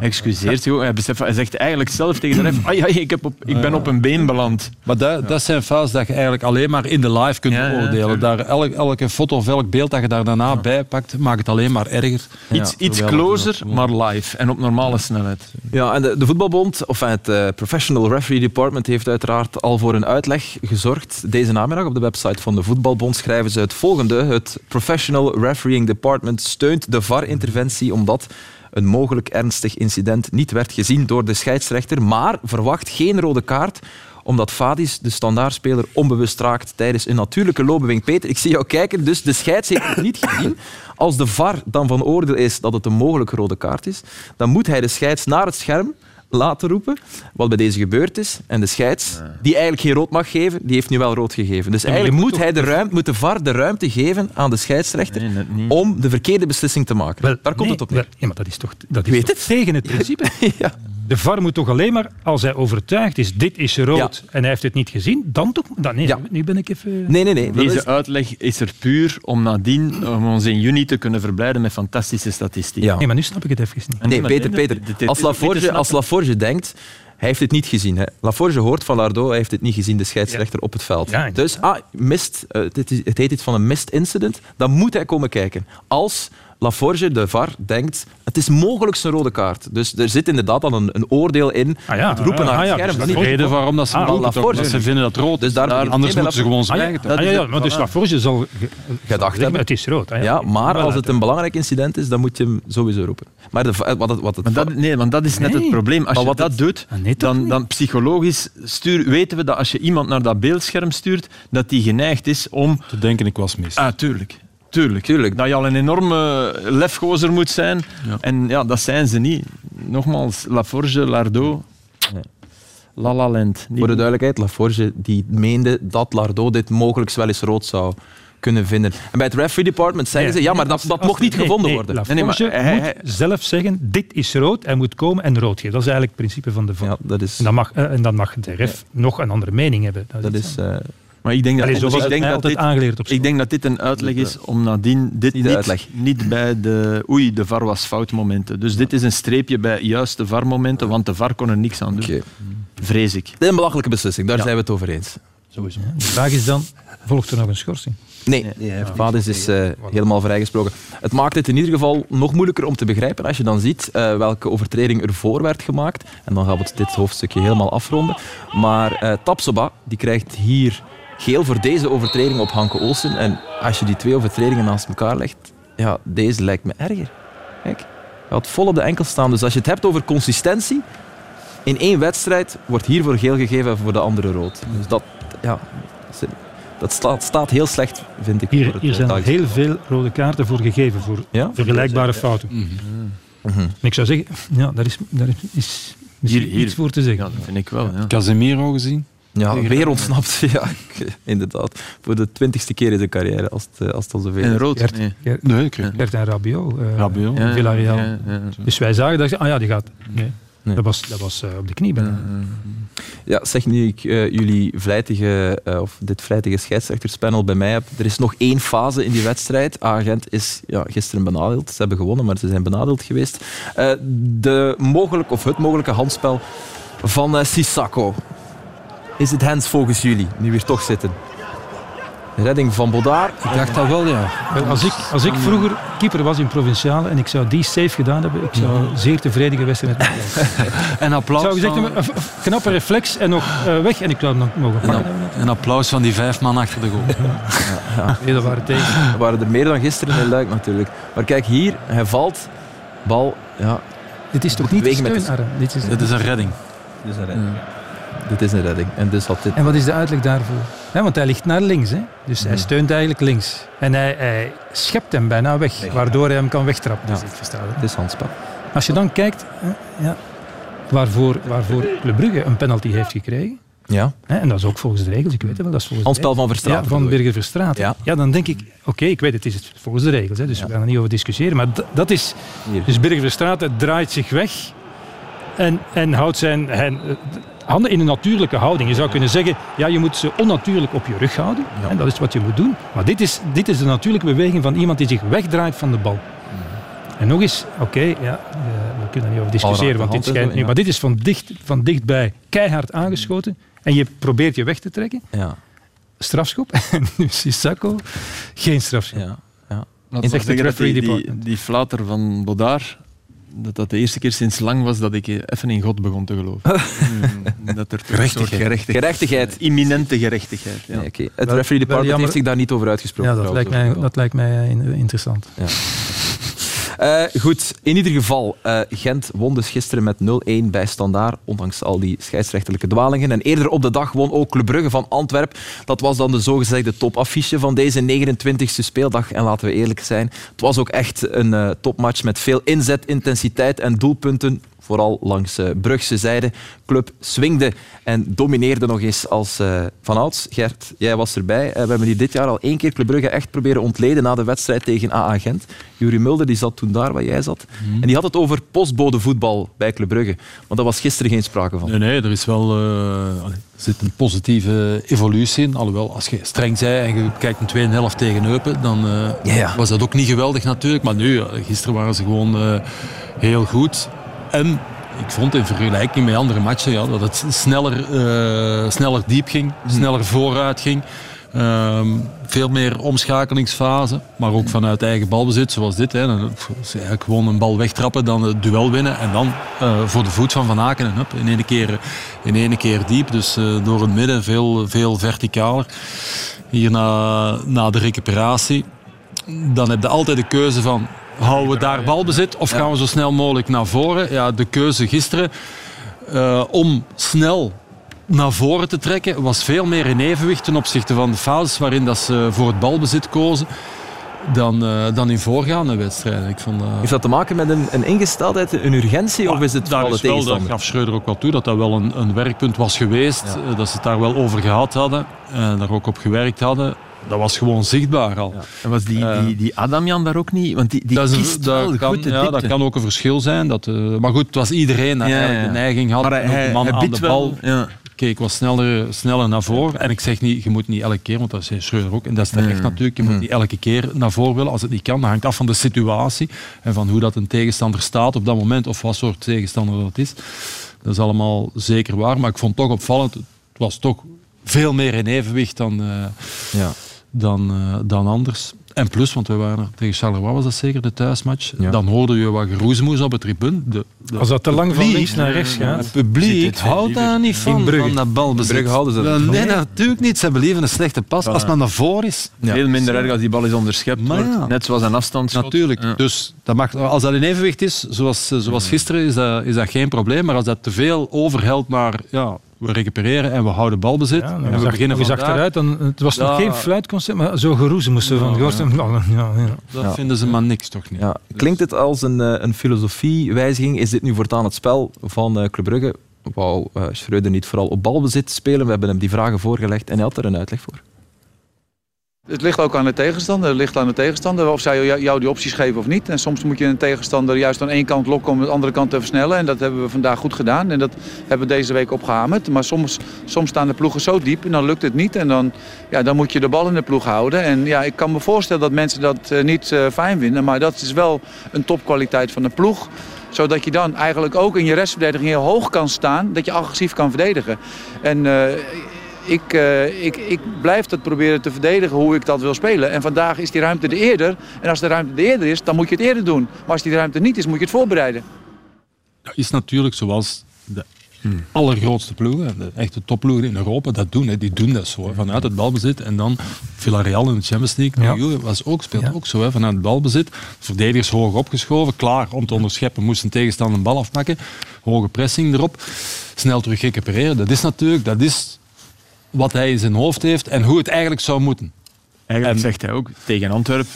Excuseert zich ook. Hij, beseft, hij zegt eigenlijk zelf tegen de ref, ah, ja, ik, heb op, ik ben op een been beland. Maar dat, dat zijn fases dat je eigenlijk alleen maar in de live kunt Ja, ja, beoordelen. Daar, elk, elke foto of elk beeld dat je daar daarna bij pakt, maakt het alleen maar erger. Iets, iets closer, maar live en op normale snelheid. Ja, en de, de voetbalbond, of het eh, Professional Referee Department, heeft uiteraard al voor een uitleg gezorgd. Deze namiddag op de website van de voetbalbond schrijven ze het volgende. Het Professional Refereeing Department steunt de VAR-interventie omdat een mogelijk ernstig incident niet werd gezien door de scheidsrechter, maar verwacht geen rode kaart omdat Fadis de standaardspeler onbewust raakt tijdens een natuurlijke loopbeweging. Peter, ik zie jou kijken, dus de scheids heeft het niet gezien. Als de VAR dan van oordeel is dat het een mogelijke rode kaart is, dan moet hij de scheids naar het scherm laten roepen, wat bij deze gebeurd is. En de scheids, die eigenlijk geen rood mag geven, die heeft nu wel rood gegeven. Dus eigenlijk moet hij de ruimte, moet de VAR de ruimte geven aan de scheidsrechter Nee, om de verkeerde beslissing te maken. Wel, Daar komt nee, het op neer. wel, Ja, maar dat is toch, dat is toch tegen het principe. Ja. De VAR moet toch alleen maar, als hij overtuigd is, dit is rood, en hij heeft het niet gezien, dan toch... Dan, nee, Ja. nu ben ik even... Nee, nee, nee. Deze is- uitleg is er puur om nadien om ons in juni te kunnen verblijden met fantastische statistieken. Ja. Nee, maar nu snap ik het even niet. Nee, Peter, Peter. dit- dit- Als Laforge, als Laforge denkt, hij heeft het niet gezien. Hè. Laforge hoort van Lardo, hij heeft het niet gezien, de scheidsrechter op het veld. Dus, ah, mist, eh, dit is, het heet iets van een mist incident, dan moet hij komen kijken. Als Laforge, de VAR, denkt, het is mogelijk zijn rode kaart. Dus er zit inderdaad al een, een oordeel in. Ah ja, het roepen ah, naar ah het ja, scherm. dus dat De is niet- reden waarom dat ze Ah, Laforge. dat ze vinden dat rood Dus is. daar- Daar- anders moeten ze gewoon Ah zwijgen. dat ah, ja, ja, maar dus. Laforge zal ge- Gedacht hebben. Het is rood. Ah, Ja, maar als het een belangrijk incident is, dan moet je hem sowieso roepen. Maar de, wat het, wat het Maar dat, nee, want dat is net Nee. het probleem. Als Maar je wat dat het- doet, Ah, nee, dan, dan psychologisch stuur, weten we dat als je iemand naar dat beeldscherm stuurt, dat die geneigd is om... Te denken, ik was mis. Ah, tuurlijk. Tuurlijk. Tuurlijk. Dat je al een enorme lefgozer moet zijn. Ja. En ja, dat zijn ze niet. Nogmaals, Laforge, Lardo... La La Land. Niet- Voor de duidelijkheid, Laforge die meende dat Lardo dit mogelijk wel eens rood zou kunnen vinden. En bij het referee department zeggen ze, ja, maar dat, dat mocht niet nee, gevonden nee, worden. Laforge Nee, nee, maar hij- moet hij- zelf zeggen, dit is rood, hij moet komen en rood geven. Dat is eigenlijk het principe van de VAR. Ja, dat is... En, dan mag, eh, en dan mag de ref nog een andere mening hebben. Dat is. Maar ik denk dat, Allee, zo was ik denk dat dit, aangeleerd op school. ik denk dat dit een uitleg is om nadien dit Niet uitleg. niet bij de oei, de VAR was fout momenten. Dus dit is een streepje bij juist de VAR momenten, want de VAR kon er niks aan doen. Vrees ik. Dit is een belachelijke beslissing, daar Ja. zijn we het over eens. Sowieso. De vraag is dan, volgt er nog een schorsing? Nee, Nee, Vadis is eh, helemaal vrijgesproken. Het maakt het in ieder geval nog moeilijker om te begrijpen als je dan ziet eh, welke overtreding er voor werd gemaakt. En dan gaan we dit hoofdstukje helemaal afronden. Maar eh Tapsoba die krijgt hier geel voor deze overtreding op Hanke Olsen. En als je die twee overtredingen naast elkaar legt, ja, deze lijkt me erger. Kijk, hij had vol op de enkel staan. Dus als je het hebt over consistentie, in één wedstrijd wordt hiervoor geel gegeven en voor de andere rood. Dus dat, ja, dat staat, staat heel slecht, vind ik. voor Hier, hier zijn heel veel rode kaarten voor gegeven, voor Ja? vergelijkbare fouten. En ik zou zeggen, ja, daar is, daar is misschien Hier- hier- iets voor te zeggen. Ja, dat vind ik wel. Ja. Casemiro gezien. Ja, weer ontsnapt. Ja, inderdaad. Voor de twintigste keer in zijn carrière, als het, eh, als het al zover En is. rood? Gert, Nee. Gert, Nee, Gert en Rabiot, eh, Rabiot. Villarreal. Ja, ja, ja. Dus wij zagen dat, ah ja, die gaat. Nee, Nee. dat was, dat was eh, op de knie bijna. Ja, zeg nu ik eh, jullie vlijtige, eh, of dit vlijtige scheidsrechterspanel bij mij heb. Er is nog één fase in die wedstrijd. Agent is ja, gisteren benadeeld. Ze hebben gewonnen, maar ze zijn benadeeld geweest. Eh, de mogelijk, of het mogelijke handspel van Sissako. Is het hands volgens jullie, nu weer toch zitten? Redding van Bodaar. Ik dacht dat wel, ja. Als ik, als ik vroeger keeper was in Provinciale en ik zou die safe gedaan hebben, ik zou zeer tevreden geweest zijn. En Ik applaus, zou gezegd hebben, een- een knappe reflex en nog eh, weg en ik zou hem nog mogen pakken hebben. een applaus van die vijf man achter de goal. Nee, dat waren tegen. Er waren er meer dan gisteren in Luik natuurlijk. Maar kijk hier, hij valt. Bal, ja. Dit is toch niet steunarm? Dit is, Dit is een redding. Ja. Dit is een redding. En dus had dit... En wat is de uitleg daarvoor? Ja, want hij ligt naar links, hè? dus Mhm. hij steunt eigenlijk links. En hij, hij schept hem bijna weg, waardoor hij hem kan wegtrappen. Dus Ja. ik versta het. Het is handspel. Als je dan kijkt ja, waarvoor, waarvoor Club Brugge een penalty heeft gekregen, Ja. hè, en dat is ook volgens de regels, ik weet het wel, dat is volgens van. Verstraeten. Ja, van? Birger Verstraeten. Ja. Ja. dan denk ik, oké, ik weet het, het is volgens de regels, hè, dus we gaan er niet over discussiëren, maar dat is, Hier. dus Birger Verstraeten draait zich weg en, en houdt zijn handen in een natuurlijke houding. Je zou kunnen zeggen, ja, je moet ze onnatuurlijk op je rug houden. Ja. En dat is wat je moet doen. Maar dit is, dit is de natuurlijke beweging van iemand die zich wegdraait van de bal. Mhm. En nog eens, oké, ja, eh, we kunnen er niet over discussiëren, want dit, schijnt nu, ja. maar dit is van, dicht, van dichtbij keihard aangeschoten. En je probeert je weg te trekken. Ja. Strafschop. En nu Sissako, geen strafschop. Ja. ja. Laat In maar het zeggen dat referee die, die, die flater van Bodaar, dat dat de eerste keer sinds lang was dat ik even in God begon te geloven. Mm, dat er gerechtigheid, Gerechtigheid. imminente gerechtigheid. Ja. Nee, oké. Het Wel- referee department heeft zich daar niet over uitgesproken. Ja, dat lijkt, mij, dat lijkt mij eh, in- Eh, goed, in ieder geval, eh, Gent won dus gisteren met 0-1 bij Standaard, ondanks al die scheidsrechterlijke dwalingen. En eerder op de dag won ook Club Brugge van Antwerp. Dat was dan de zogezegde topaffiche van deze 29e speeldag. En laten we eerlijk zijn, het was ook echt een eh, topmatch met veel inzet, intensiteit en doelpunten. Vooral langs eh, Brugse zijde. Club swingde en domineerde nog eens als eh vanouds. Gert, jij was erbij. Eh, we hebben hier dit jaar al één keer Club Brugge echt proberen ontleden na de wedstrijd tegen AA Gent. Jurie Mulder die zat toen daar waar jij zat. En die had het over postbodevoetbal bij Club Brugge. Maar daar was gisteren geen sprake van. Nee, nee, er is wel zit een positieve evolutie in. Alhoewel, als je streng zei en je kijkt een tweede helft tegen Eupen, dan Ja, ja. was dat ook niet geweldig natuurlijk. Maar nu, gisteren waren ze gewoon heel goed. En ik vond in vergelijking met andere matchen ja, dat het sneller, eh, sneller diep ging, sneller vooruit ging. Ehm, veel meer omschakelingsfase, maar ook vanuit eigen balbezit, zoals dit. Hè. Dan, eigenlijk gewoon een bal wegtrappen, dan het duel winnen en dan eh, voor de voet van Van Aken en hup, in één keer, in één keer diep. Dus eh, door het midden veel, veel verticaler. Hier na, na de recuperatie, dan heb je altijd de keuze van houden we daar balbezit of gaan we zo snel mogelijk naar voren. Ja, de keuze gisteren eh, om snel naar voren te trekken was veel meer in evenwicht ten opzichte van de fases waarin dat ze voor het balbezit kozen dan, eh, dan in voorgaande wedstrijden. Ik vond, eh, Heeft dat te maken met een, een ingesteldheid, een urgentie, of is het daar is wel, gaf Schreuder ook wel toe, dat dat wel een, een werkpunt was geweest. Dat ze het daar wel over gehad hadden en daar ook op gewerkt hadden. Dat was gewoon zichtbaar al. En was die, Eh, die, die Adamjan daar ook niet? Want die, die dat, is dat wel kan, goed de ja, dat kan ook een verschil zijn. Dat, eh, maar goed, het was iedereen dat Ja, eigenlijk ja. de neiging had. Maar hij, de hij, man hij aan de bal. wel. Ja. Kijk, was sneller, sneller naar voren. En ik zeg niet, je moet niet elke keer, want dat zei Schreuder ook. En dat is terecht natuurlijk. Je moet niet elke keer naar voren willen als het niet kan. Dat hangt af van de situatie en van hoe dat een tegenstander staat op dat moment of wat soort tegenstander dat is. Dat is allemaal zeker waar. Maar ik vond het toch opvallend. Het was toch veel meer in evenwicht dan, eh, Ja. Dan, eh, dan anders. En plus, want we waren er tegen Charleroi, was dat zeker de thuismatch. Ja. Dan hoorde je wat geroezemoes op het tribune. De, de- Als dat te lang van links naar rechts gaat. het publiek houdt daar niet van, van dat balbezit. Houden ze ervan. Nee, natuurlijk niet. Ze hebben liever een slechte pas. Als men naar voren is, Veel minder erg als die bal is onderschept Maar ja. Net zoals een afstandsschot. natuurlijk. Ja. Dus dat mag, als dat in evenwicht is, zoals, zoals gisteren, is dat, is dat geen probleem. Maar als dat te veel overhelt naar... Ja, we recupereren en we houden balbezit. Ja, en dan we zag, beginnen van achteruit. Dan, het was nog geen fluitconcert, maar zo geroezen moesten van. Ja, ja. Ja, ja. Dat Ja. vinden ze maar niks, toch niet? Ja. Klinkt het als een, eh, een filosofiewijziging? Is dit nu voortaan het spel van eh Club Brugge? Wou eh, Schreuder niet vooral op balbezit spelen? We hebben hem die vragen voorgelegd en hij had er een uitleg voor. Het ligt ook aan de tegenstander. Het ligt aan de tegenstander of zij jou- die opties geven of niet. En soms moet je een tegenstander juist aan één kant lokken om de andere kant te versnellen. En dat hebben we vandaag goed gedaan. En dat hebben we deze week opgehamerd. Maar soms, soms staan de ploegen zo diep en dan lukt het niet. En dan, ja, dan moet je de bal in de ploeg houden. En ja, ik kan me voorstellen dat mensen dat eh, niet eh, fijn vinden. Maar dat is wel een topkwaliteit van de ploeg zodat je dan eigenlijk ook in je restverdediging heel hoog kan staan. Dat je agressief kan verdedigen. En eh, ik, eh, ik, ik blijf dat proberen te verdedigen hoe ik dat wil spelen. En vandaag is die ruimte er eerder. En als de ruimte er eerder is, dan moet je het eerder doen. Maar als die ruimte niet is, moet je het voorbereiden. Dat is natuurlijk zoals de allergrootste ploegen, de echte topploegen in Europa, dat doen. Hè. Die doen dat zo. Hè. Vanuit het balbezit en dan Villarreal in de Champions League. Ja. Lille was ook, speelt Ja. ook zo. Hè. Vanuit het balbezit. Verdedigers hoog opgeschoven. Klaar om te onderscheppen. Moest een tegenstander een bal afmaken. Hoge pressing erop. Snel terug recupereren. Dat is natuurlijk dat is wat hij in zijn hoofd heeft en hoe het eigenlijk zou moeten. Eigenlijk En- zegt hij ook, tegen Antwerpen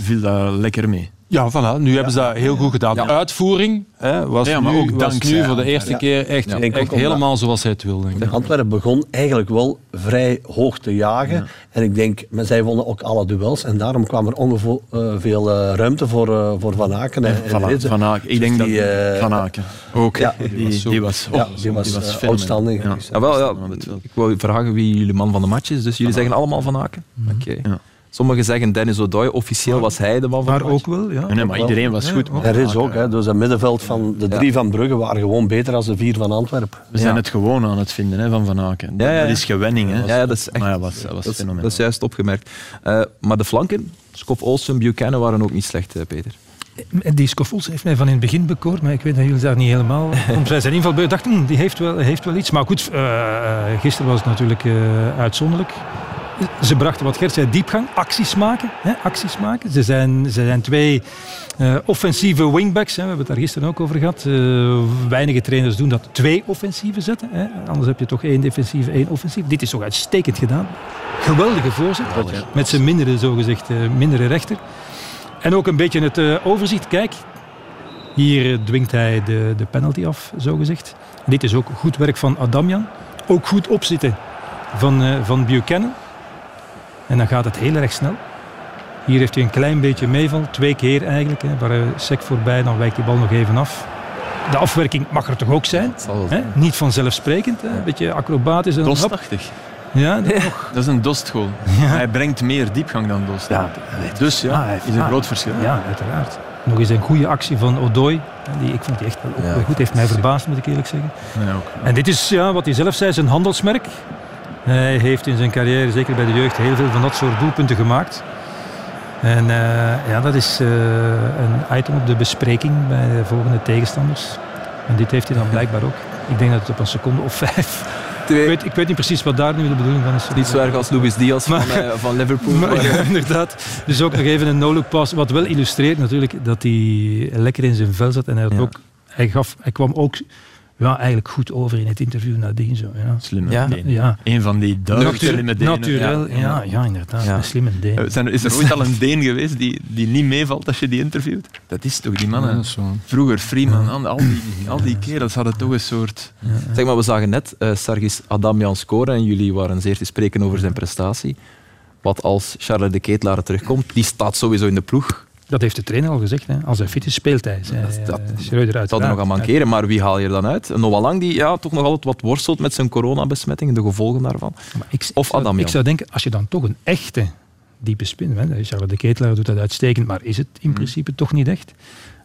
viel dat lekker mee. Ja, voilà. Nu hebben ze dat heel goed gedaan. De uitvoering hè, was, Ja, maar nu, ook was dankzij nu voor de eerste Ja. keer echt, helemaal zoals hij het wil. Denk ik. Antwerpen begon eigenlijk wel vrij hoog te jagen. En ik denk, maar zij wonnen ook alle duels. En daarom kwam er ongeveer eh, veel eh, ruimte voor, eh, voor Van Aken. En, en Van, van Aken. Ik Dus denk dat die, eh, Van Aken ook. ja, die, die was, die oh, die was, outstanding. Ja. Ja, wel, ja, ik wou vragen wie jullie man van de match is. Dus jullie zeggen allemaal Van Aken? Oké. Ja. Sommigen zeggen Dennis O'Doy. Officieel was hij de man van Maar ook wel, ja. Nee, maar iedereen was goed. En Rits ook. Hè. Dus het middenveld van de drie van Brugge waren gewoon beter dan de vier van Antwerpen. We zijn Ja. het gewoon aan het vinden hè, van Van Aken. Ja, ja, ja. Dat is gewenning. Hè. Ja, dat is echt Maar ja, was, dat was dat, is, fenomenaal. dat is juist opgemerkt. Eh, maar de flanken, Skop Olsen, Buchanan waren ook niet slecht, eh, Peter. Die Scoffels heeft mij van in het begin bekoord, maar ik weet dat jullie daar niet helemaal... Want bij zijn inval dachten, hm, die heeft wel, heeft wel iets. Maar goed, eh, eh, gisteren was het natuurlijk eh, uitzonderlijk. Ze brachten wat Gert zei, diepgang, acties maken. Hè, acties maken. Ze, zijn, ze zijn twee eh, offensieve wingbacks. Hè, we hebben het daar gisteren ook over gehad. Eh, weinige trainers doen dat. Twee offensieve zetten. Hè. Anders heb je toch één defensieve, één offensief. Dit is toch uitstekend gedaan. Geweldige voorzet. Met zijn mindere, zogezegd, eh, mindere rechter. En ook een beetje het overzicht. Kijk, hier dwingt hij de, de penalty af, zogezegd. Dit is ook goed werk van Adamjan. Ook goed opzitten van, van Buchanan. En dan gaat het heel erg snel. Hier heeft hij een klein beetje meeval. Twee keer eigenlijk. Hè, waar Sek voorbij, dan wijkt die bal nog even af. De afwerking mag er toch ook zijn? Dat Hè? Niet vanzelfsprekend. Hè? Een beetje acrobatisch. En. Dostachtig. Ja, Dat is een Dostgoal. Hij brengt meer diepgang dan Dost. Ja, Dus ja, Ah, is een ah, groot verschil. Ja, uiteraard. Nog eens een goede actie van Odoi. Die, ik vond die echt wel, Ja. goed. Heeft mij verbaasd, moet ik eerlijk zeggen. Nee, ook. En dit is, ja, wat hij zelf zei, zijn handelsmerk. Hij heeft in zijn carrière, zeker bij de jeugd, heel veel van dat soort doelpunten gemaakt. En eh, ja, dat is eh, een item op de bespreking bij de volgende tegenstanders. En dit heeft hij dan blijkbaar ook. Ik denk dat het op een seconde of vijf. Ik weet, ik weet niet precies wat daar nu de bedoeling van is. niet zo erg als Luis Diaz van, eh, van Liverpool. Maar, maar- ja, inderdaad. Dus ook nog even een no-look pass. Wat wel illustreert natuurlijk dat hij lekker in zijn vel zat. En hij, had Ja. ook, hij, gaf, hij kwam ook ja, eigenlijk goed over in het interview nadien. Zo, ja. Slimme Ja. Deen. Ja. Een van die duidelijk slimme Denen. Naturel, ja, ja, ja. inderdaad. Ja. Een slimme deen. Eh, Zijn er, is er ooit al een Deen geweest die, die niet meevalt als je die interviewt? Dat is toch die mannen. Vroeger, Freeman, al- al die, al die kerels hadden toch een soort... Zeg maar, we zagen net eh Sargis Adamian scoren en jullie waren zeer te spreken over zijn prestatie. Wat als Charles de Ketelaar terugkomt, die staat sowieso in de ploeg. Dat heeft de trainer al gezegd. Hè. Als hij fit is, speelt hij. zei, Dat- dat- eh, Schreuder zal er nog aan mankeren, maar wie haal je er dan uit? Een Noah Lang die ja, toch nog altijd wat worstelt met zijn coronabesmetting, de gevolgen daarvan. Ik, Of Adamian. Ik zou denken, als je dan toch een echte diepe spin... Hè, Charles de Ketelaar doet dat uitstekend, maar is het Hmm. in principe toch niet echt?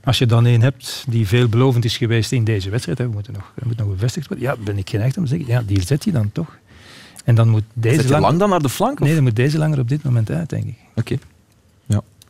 Als je dan een hebt die veelbelovend is geweest in deze wedstrijd, hè, we moeten nog, we moeten nog bevestigd worden, ja, ben ik geneigd om te zeggen, ja, die zet je dan toch. En dan moet deze Zet je lang- Lang dan naar de flank? of? Nee, dan moet deze langer op dit moment uit, denk ik. Oké. ik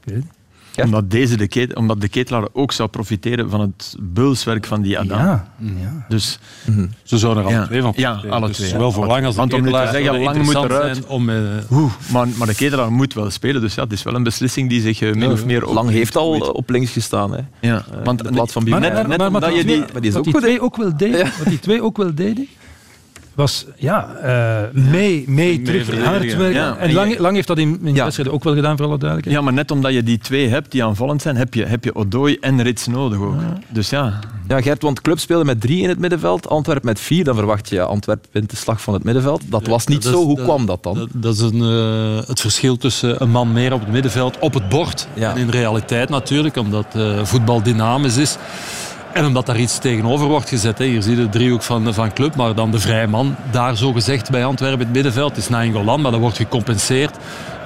weet het niet. Ja. Omdat, deze de ket, omdat de ketelaar ook zou profiteren van het beulswerk van die Adam. Ja, ja. Dus Mhm. Ze zouden er alle Ja. twee van Ja, profiteren. alle Dus twee. Zowel voor lang als de Want om nu te zeggen, Lang moet eruit. Om, eh, Oeh, maar, maar de ketelaar moet wel spelen. Dus ja, het is wel een beslissing die zich eh, min of meer... Lang heeft al Weet. eh, op links gestaan. Hè. Ja, want in plaats van Maar, Buchanan. maar, net maar, je die, die- ook twee wel deden, Ja. wat die twee ook wel deden, was ja, eh, mee, mee terug hard werken. Ja, en en Lang, Lang heeft dat in, in Ja. wedstrijden ook wel gedaan, voor alle duidelijkheid. Ja, maar net omdat je die twee hebt die aanvallend zijn, heb je, heb je Odoi en Rits nodig ook. Dus ja, Ja, Gert, want club speelde met drie in het middenveld, Antwerpen met vier. Dan verwacht je Antwerpen wint de slag van het middenveld. Dat was niet dat zo. is- Hoe dat- kwam dat dan? Dat, dat is een, eh, het verschil tussen een man meer op het middenveld, op het bord. Ja. En in realiteit natuurlijk, omdat eh, voetbal dynamisch is. En omdat daar iets tegenover wordt gezet. Hè. Hier zie je de driehoek van, van club, maar dan de vrije man. Daar zo gezegd bij Antwerpen in het middenveld is Nainggolan, maar dat wordt gecompenseerd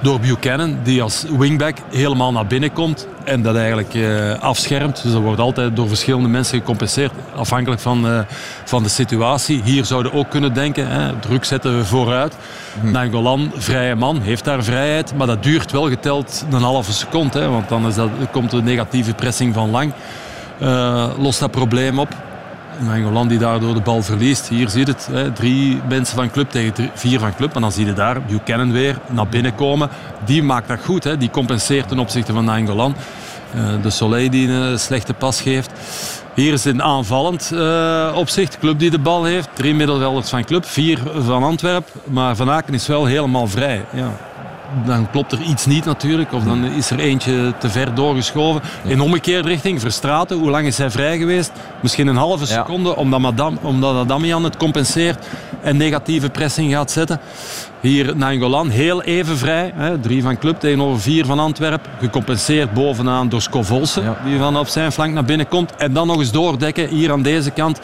door Buchanan, die als wingback helemaal naar binnen komt en dat eigenlijk eh, afschermt. Dus dat wordt altijd door verschillende mensen gecompenseerd, afhankelijk van, eh, van de situatie. Hier zouden we ook kunnen denken, hè, druk zetten we vooruit. Nainggolan, vrije man, heeft daar vrijheid, maar dat duurt wel geteld een halve seconde, hè, want dan is dat, komt de negatieve pressing van lang. Eh, lost dat probleem op. Nangolan die daardoor de bal verliest. Hier zie je het, hè, drie mensen van club tegen vier van club. Maar dan zie je daar Buchanan weer naar binnen komen. Die maakt dat goed, hè. die compenseert ten opzichte van Nangolan. Eh, de Soleil die een slechte pas geeft. Hier is een aanvallend eh, opzicht. Club die de bal heeft. Drie middenvelders van club, vier van Antwerpen. Maar Van Aken is wel helemaal vrij. Ja. Dan klopt er iets niet natuurlijk. Of dan is er eentje te ver doorgeschoven. In omgekeerde richting, Verstraten. Hoe lang is hij vrij geweest? Misschien een halve seconde. Omdat, Madame, omdat Adamian het compenseert en negatieve pressing gaat zetten. Hier Nangolan, heel even vrij. Hè. Drie van club tegenover vier van Antwerpen. Gecompenseerd bovenaan door Scovolse, Ja. die van op zijn flank naar binnen komt. En dan nog eens doordekken hier aan deze kant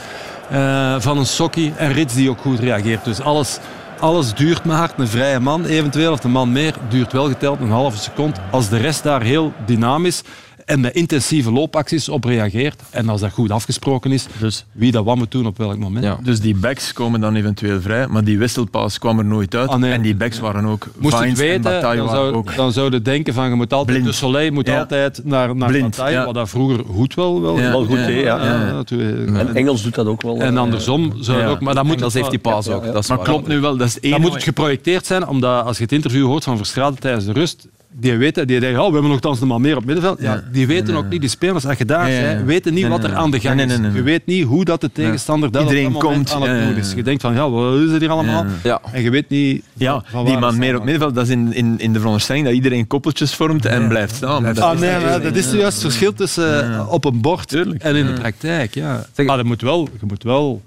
eh, van een Sokkie. En Rits die ook goed reageert. Dus alles, alles duurt maar. Een vrije man eventueel, of een man meer, duurt wel geteld een halve seconde. Als de rest daar heel dynamisch en met intensieve loopacties op reageert. En als dat goed afgesproken is, Dus, wie dat wat moet doen op welk moment. Ja. dus die backs komen dan eventueel vrij, maar die wisselpaas kwam er nooit uit. Ah, nee. En die backs waren ook... Moest het Vines en weten, Bataille dan zou, ook... dan zou je denken van je moet altijd, Blind. de Soleil moet Ja. altijd naar, naar Blind, Bataille, ja. wat dat vroeger goed wel, wel, Ja. Wel goed, hè, ja. En Engels doet dat ook wel. En andersom zou ook, maar dan moet Dat het heeft die paas ook. Dat is Maar waar. klopt nu wel, dat is moet het geprojecteerd zijn, omdat als je het interview hoort van Verstraeten tijdens de rust, die weten, die denken, oh, we hebben nogthans nog maar meer op middenveld. Ja, die weten ook niet, die spelers, als je daar bent, weten niet Nee, wat er nee. aan de gang Nee, is. nee, nee, nee. Je weet niet hoe dat de tegenstander dat Iedereen op dat moment komt, aan het doen is. Je denkt van, ja, wat is het hier allemaal? En je weet niet Ja, van die waar man meer op middenveld, dat is in, in, in de veronderstelling dat iedereen koppeltjes vormt en blijft staan. Ah, is- nee, maar dat is juist het verschil tussen eh, op een bord Tuurlijk. en in de praktijk. Ja. Zeg- Maar dat moet wel, je moet wel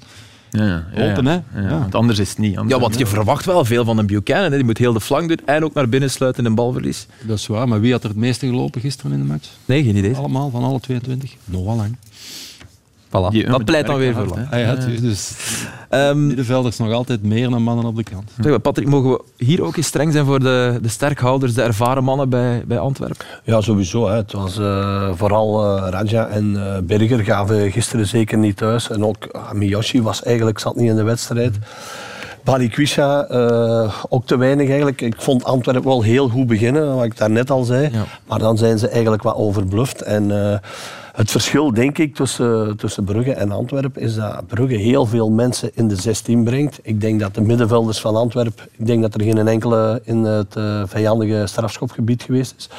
Ja, ja, ja, open, hè? Ja, Ja. Want anders is het niet. Anders Ja, want je verwacht wel veel van een Buchanan. Hè. Die moet heel de flank doen en ook naar binnen sluiten in een balverlies. Dat is waar, maar wie had er het meeste gelopen gisteren in de match? Nee, geen idee. Allemaal, van alle 22? Nogal lang. Voilà. Die- Dat pleit dan weer voor lang. hè. Ah, ja, dus Ehm, middenvelders nog altijd meer dan mannen op de kant. zeg maar, Patrick, mogen we hier ook eens streng zijn voor de, de sterkhouders, de ervaren mannen bij, bij Antwerpen? Ja, sowieso. Hè. Het was eh, vooral eh, Raja en eh, Berger gaven gisteren zeker niet thuis. En ook Miyoshi was eigenlijk zat niet in de wedstrijd. Balikwisha eh ook te weinig eigenlijk. Ik vond Antwerpen wel heel goed beginnen, wat ik daarnet al zei. Ja. Maar dan zijn ze eigenlijk wat overbluft. En eh, het verschil, denk ik, tussen, tussen Brugge en Antwerpen is dat Brugge heel veel mensen in de 16 brengt. Ik denk dat de middenvelders van Antwerpen, ik denk dat er geen enkele in het eh, vijandige strafschopgebied geweest is.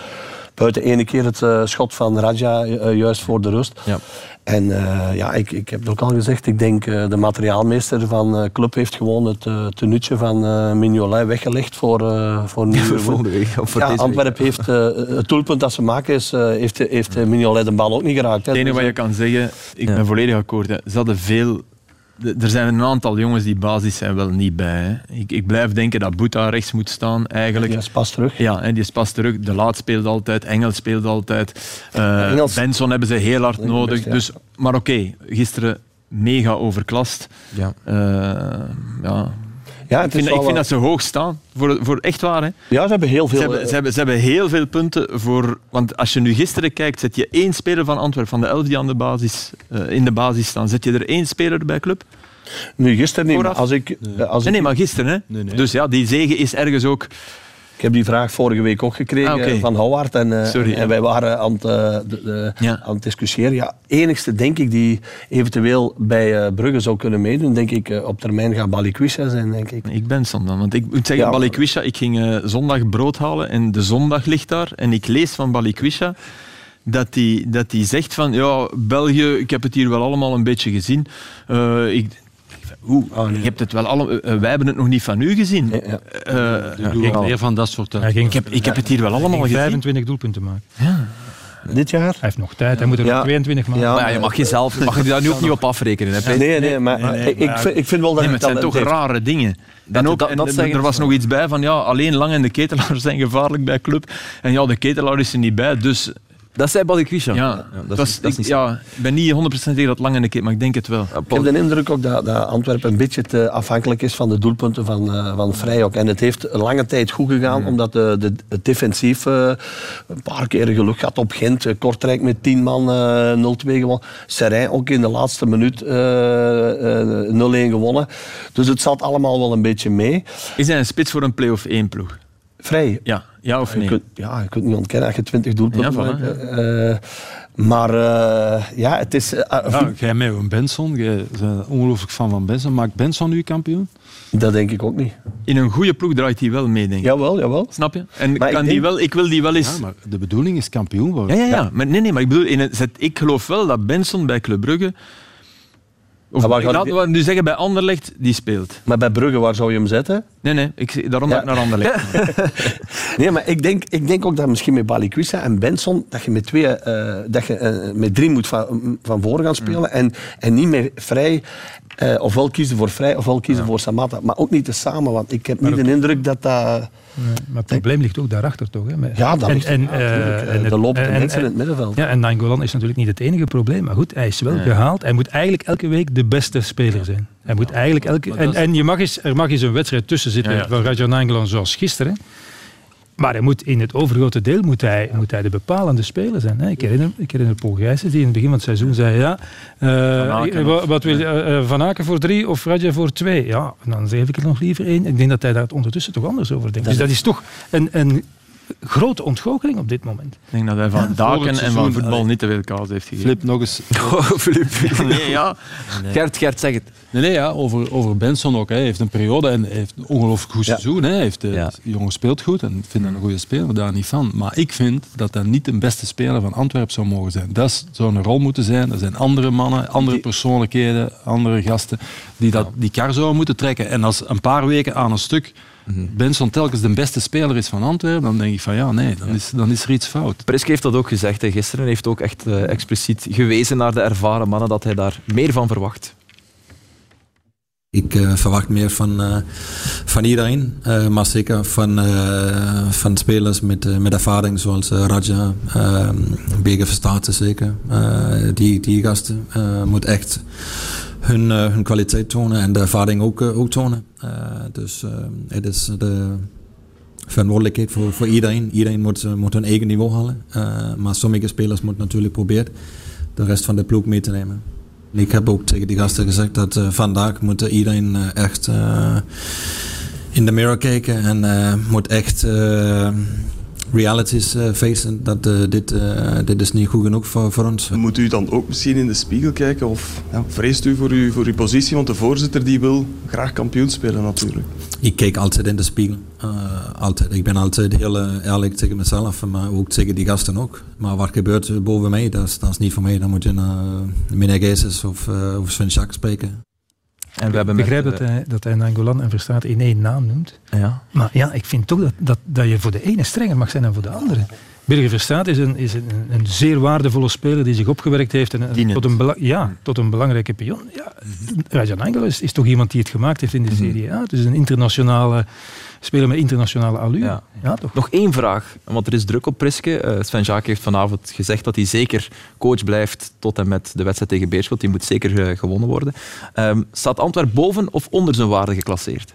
Buiten ene keer het eh, schot van Raja eh, juist voor de rust. Ja. En eh, ja, ik, ik heb het ook al gezegd, ik denk uh, de materiaalmeester van uh, club heeft gewoon het uh, tenuutje van uh, Mignolet weggelegd voor, uh, voor nieuwe voor volgende week. Of voor ja, Antwerpen week. heeft uh, het doelpunt dat ze maken, is, uh, heeft, heeft Mignolet de bal ook niet geraakt. Het enige Dus, wat je kan zeggen, ik Ja. ben volledig akkoord. Hè. Ze hadden veel... Er zijn een aantal jongens die basis zijn wel niet bij. Hè. Ik, ik blijf denken dat Boeta rechts moet staan, eigenlijk. Die is pas terug. Ja, en die is pas terug. De Laat speelt altijd, Engels speelt altijd. Eh, Engels- Benson hebben ze heel hard nodig. ja. Dus, maar oké, gisteren mega overklast. Ja. Eh, ja. Ja, Ik vind, ik vind dat ze hoog staan. Voor, voor echt waar. Hè. ja, ze hebben heel veel. Ze, hebben, ze, hebben, ze hebben heel veel punten voor. Want als je nu gisteren kijkt, zet je één speler van Antwerpen, van de elf die aan de basis, eh, in de basis staan, zet je er één speler bij club? nu gisteren niet, als ik, eh, als Nee, ik, nee, maar gisteren. Hè? Nee, nee. Dus ja, die zegen is ergens ook. Ik heb die vraag vorige week ook gekregen Ah, van Howard en, eh, Sorry, en ja. wij waren aan het, eh, de, de- Ja. aan het discussiëren. Ja, enigste denk ik die eventueel bij eh, Brugge zou kunnen meedoen, denk ik op termijn gaat Balikwisha zijn, denk ik. Ik ben dan. Want ik moet zeggen, Ja, Balikwisha, ik ging zondag brood halen en de zondag ligt daar. En ik lees van Balikwisha dat hij dat die zegt van, ja, België, ik heb het hier wel allemaal een beetje gezien. Ik, nee. Je hebt het wel allemaal, eh, wij hebben het nog niet van u gezien. Ja, ja. Eh, Ik meer van dat soort... eh, ging, ik, heb, ik heb het hier wel allemaal gezien. 25 doelpunten maken. Dit jaar? Hij heeft nog tijd, hij moet er Ja. nog 22 maken. Ja. Maar ja, je mag jezelf je mag je daar nu ook niet op afrekenen. Hè? Nee, nee, maar ik, ik, vind, ik vind wel dat Nee, het zijn toch heeft. rare dingen. Dat- en ook, dat- en dat er- er was nog iets bij van ja, alleen Lang en de Ketelaar zijn gevaarlijk bij club. En ja, de Ketelaar is er niet bij, dus Dat zei Balikwisha. ja, dat dat is, is, dat is ik, niet ja, ik ben niet 100% tegen dat Lang en de Ketelaar, maar ik denk het wel. Ik heb de indruk ook dat, dat Antwerpen een beetje te afhankelijk is van de doelpunten van, eh van Vrijok. En het heeft een lange tijd goed gegaan, omdat de, de, het defensief eh, een paar keer geluk had op Gent. Eh, Kortrijk met 10 man eh 0-2 gewonnen. Serijn ook in de laatste minuut eh, eh, 0-1 gewonnen. Dus het zat allemaal wel een beetje mee. Is hij een spits voor een play-off 1 ploeg? Vrij. Ja, ja of Je nee? kunt, ja, je kunt niet ontkennen dat je 20 doelpunten Ja, voilà, maakt. Eh, maar eh, ja, het is... eh, Ja, jij met een Benson, jij bent ongelooflijk fan van Benson. Maakt Benson nu kampioen? Dat denk ik ook niet. In een goede ploeg draait hij wel mee, denk ik. Jawel, jawel. Snap je? En Maar kan ik die denk- wel, ik wil die wel eens... Ja, maar de bedoeling is kampioen worden. Ja, ja, ja. Maar, nee, nee, maar ik bedoel, in het, zet- ik geloof wel dat Benson bij Club Brugge... Of laten we nu zeggen bij Anderlecht, die speelt. Maar bij Brugge, waar zou je hem zetten? Nee, nee, ik, daarom Ja. dat ik naar Anderlecht. Nee, maar ik denk, ik denk ook dat misschien met Balikwisha en Benson dat je met twee, eh, dat je eh, met drie moet van, van voren gaan spelen en, en niet meer vrij. eh, ofwel kiezen voor vrij, ofwel kiezen voor Samata. Maar ook niet te samen, want ik heb niet de indruk dat dat... Nee, maar het probleem ligt ook daarachter toch? Hè? Met- Ja, dat en, ligt en, eh, eh, en de en- mensen in het middenveld. Ja, en Nangolan is natuurlijk niet het enige probleem. Maar goed, hij is wel gehaald. Hij moet eigenlijk elke week de beste speler zijn. Hij moet eigenlijk elke, en, en je mag eens, er mag eens een wedstrijd tussen zitten van Raja Nangolan zoals gisteren. Maar hij moet, in het overgrote deel moet hij, moet hij de bepalende speler zijn. Hè. Ik, herinner, ik herinner Paul Gijsens die in het begin van het seizoen zei... Ja, eh, Aken of- wat wil je, eh, eh, Van Aken voor drie of Raja voor twee? Ja, dan geef ik er nog liever één. Ik denk dat hij daar ondertussen toch anders over denkt. Dus dat is toch een, een grote ontgoocheling op dit moment. Ik denk dat hij van daken en van voetbal allee. niet te veel kaas heeft gegeven. Flip nog eens. Oh, Filip. Nee, ja. Gert, Gert, zeg het. Nee, nee ja, over, over Benson ook. hè. Hij heeft een periode en hij heeft een ongelooflijk goed Ja. seizoen. Hè. Hij heeft, eh, Ja. De jongen speelt goed en ik vind hem een goede speler, daar niet van. Maar ik vind dat hij niet de beste speler van Antwerpen zou mogen zijn. Dat is- zou een rol moeten zijn. Er zijn andere mannen, andere persoonlijkheden, andere gasten die dat, die kar zouden moeten trekken. En als een paar weken aan een stuk Benson telkens de beste speler is van Antwerpen, dan denk ik van ja, nee, dan is, dan is er iets fout. Priske heeft dat ook gezegd hè, gisteren. Hij heeft ook echt eh, expliciet gewezen naar de ervaren mannen dat hij daar meer van verwacht. Ik eh, verwacht meer van, eh, van iedereen, eh, maar zeker van, eh, van spelers met, met ervaring zoals Raja, uh, Bege Verstaat zeker. Eh, die, die gasten uh, moeten echt hun, eh, hun kwaliteit tonen en de ervaring ook, eh, ook tonen. Eh, dus het is de verantwoordelijkheid voor, voor iedereen. Iedereen moet, moet hun eigen niveau halen, maar sommige spelers moeten natuurlijk proberen de rest van de ploeg mee te nemen. Ik heb ook tegen die gasten gezegd dat vandaag moet iedereen echt in de mirror kijken en moet echt realities eh, facen. Dat eh, dit, eh, dit is niet goed genoeg voor, voor ons. Moet u dan ook misschien in de spiegel kijken of ja, vreest u voor, uw, voor uw positie? Want de voorzitter die wil graag kampioen spelen natuurlijk. Ik kijk altijd in de spiegel. Altijd. Ik ben altijd heel eerlijk tegen mezelf, maar ook tegen die gasten ook. Maar wat gebeurt er boven mij, dat is, dat is niet voor mij. Dan moet je naar Geeses of, of Sven spreken. En we hebben ik begrijp met, dat, hij, dat hij Nangolan en Verstaat in één naam noemt. Ja. Maar ja, ik vind toch dat, dat, dat je voor de ene strenger mag zijn dan voor de andere. Birger Verstaat is, een, is een, een zeer waardevolle speler die zich opgewerkt heeft en, tot, een ja, tot een belangrijke pion. Ja, Rajan Angel is, is toch iemand die het gemaakt heeft in de Serie A. Dus een internationale speler met internationale allure. Ja. Ja, toch? Nog één vraag, want er is druk op Priske. Uh, Sven Jaak heeft vanavond gezegd dat hij zeker coach blijft tot en met de wedstrijd tegen Beerschot. Die moet zeker uh, gewonnen worden. Um, staat Antwerp boven of onder zijn waarde geclasseerd?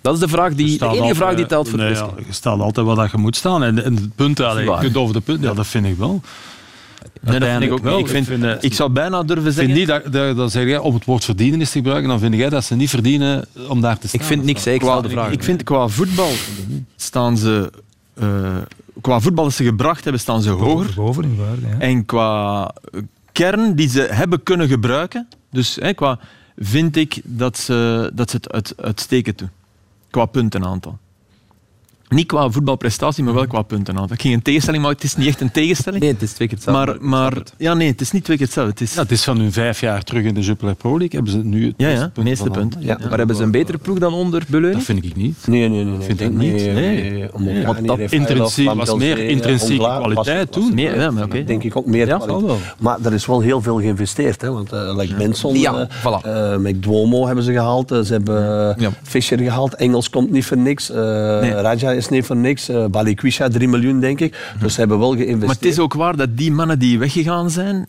Dat is de, vraag die, de enige altijd, vraag die telt voor nee. Ja, je staat altijd wat je moet staan. En, en de punten, allee, je kunt over de punten, ja, dat vind ik wel. Nee, dat vind ik ook wel. Ik, vind, ik, vind, ik zou bijna durven zeggen... Vind niet dat, dat, dat zeg jij, om het woord verdienen is te gebruiken, dan vind jij dat ze niet verdienen om daar te staan. Ik vind niks zeker. Qua, de vraag. Ik vind qua voetbal staan ze... Uh, qua voetbal dat ze gebracht hebben, staan ze hoger. Boven in waarde, ja. En qua kern die ze hebben kunnen gebruiken, dus hè, qua, vind ik dat ze, dat ze het uit, uitstekend doen. Qua puntenaantal. Niet qua voetbalprestatie, maar wel qua puntenaantal. Ik ging een tegenstelling, maar het is niet echt een tegenstelling. Nee, het is twee keer hetzelfde. Maar, maar ja, nee, het is niet twee keer hetzelfde. Het is, ja, het is van hun vijf jaar terug in de Jupiler Pro League. Hebben ze nu het ja, ja, punt meeste punten. Ja. Ja. Maar hebben ze een betere ploeg dan onder Beleuni? Dat vind ik niet. Nee, nee, nee. nee. Vind ik niet. Nee. nee. nee. Want dat intrinsiek was meer intrinsieke kwaliteit toen. Nee, ja, maar okay. Denk ik ook meer ja, kwaliteit. Maar er is wel heel veel geïnvesteerd. Hè, want uh, like ja. Benson, ja, voilà. uh, met Duomo hebben ze gehaald. Ze hebben. Fischer gehaald. Engels komt niet voor niks. Raja is niet voor niks. Bali Quisha 3 miljoen, denk ik. Dus ze hebben wel geïnvesteerd. Maar het is ook waar dat die mannen die weggegaan zijn,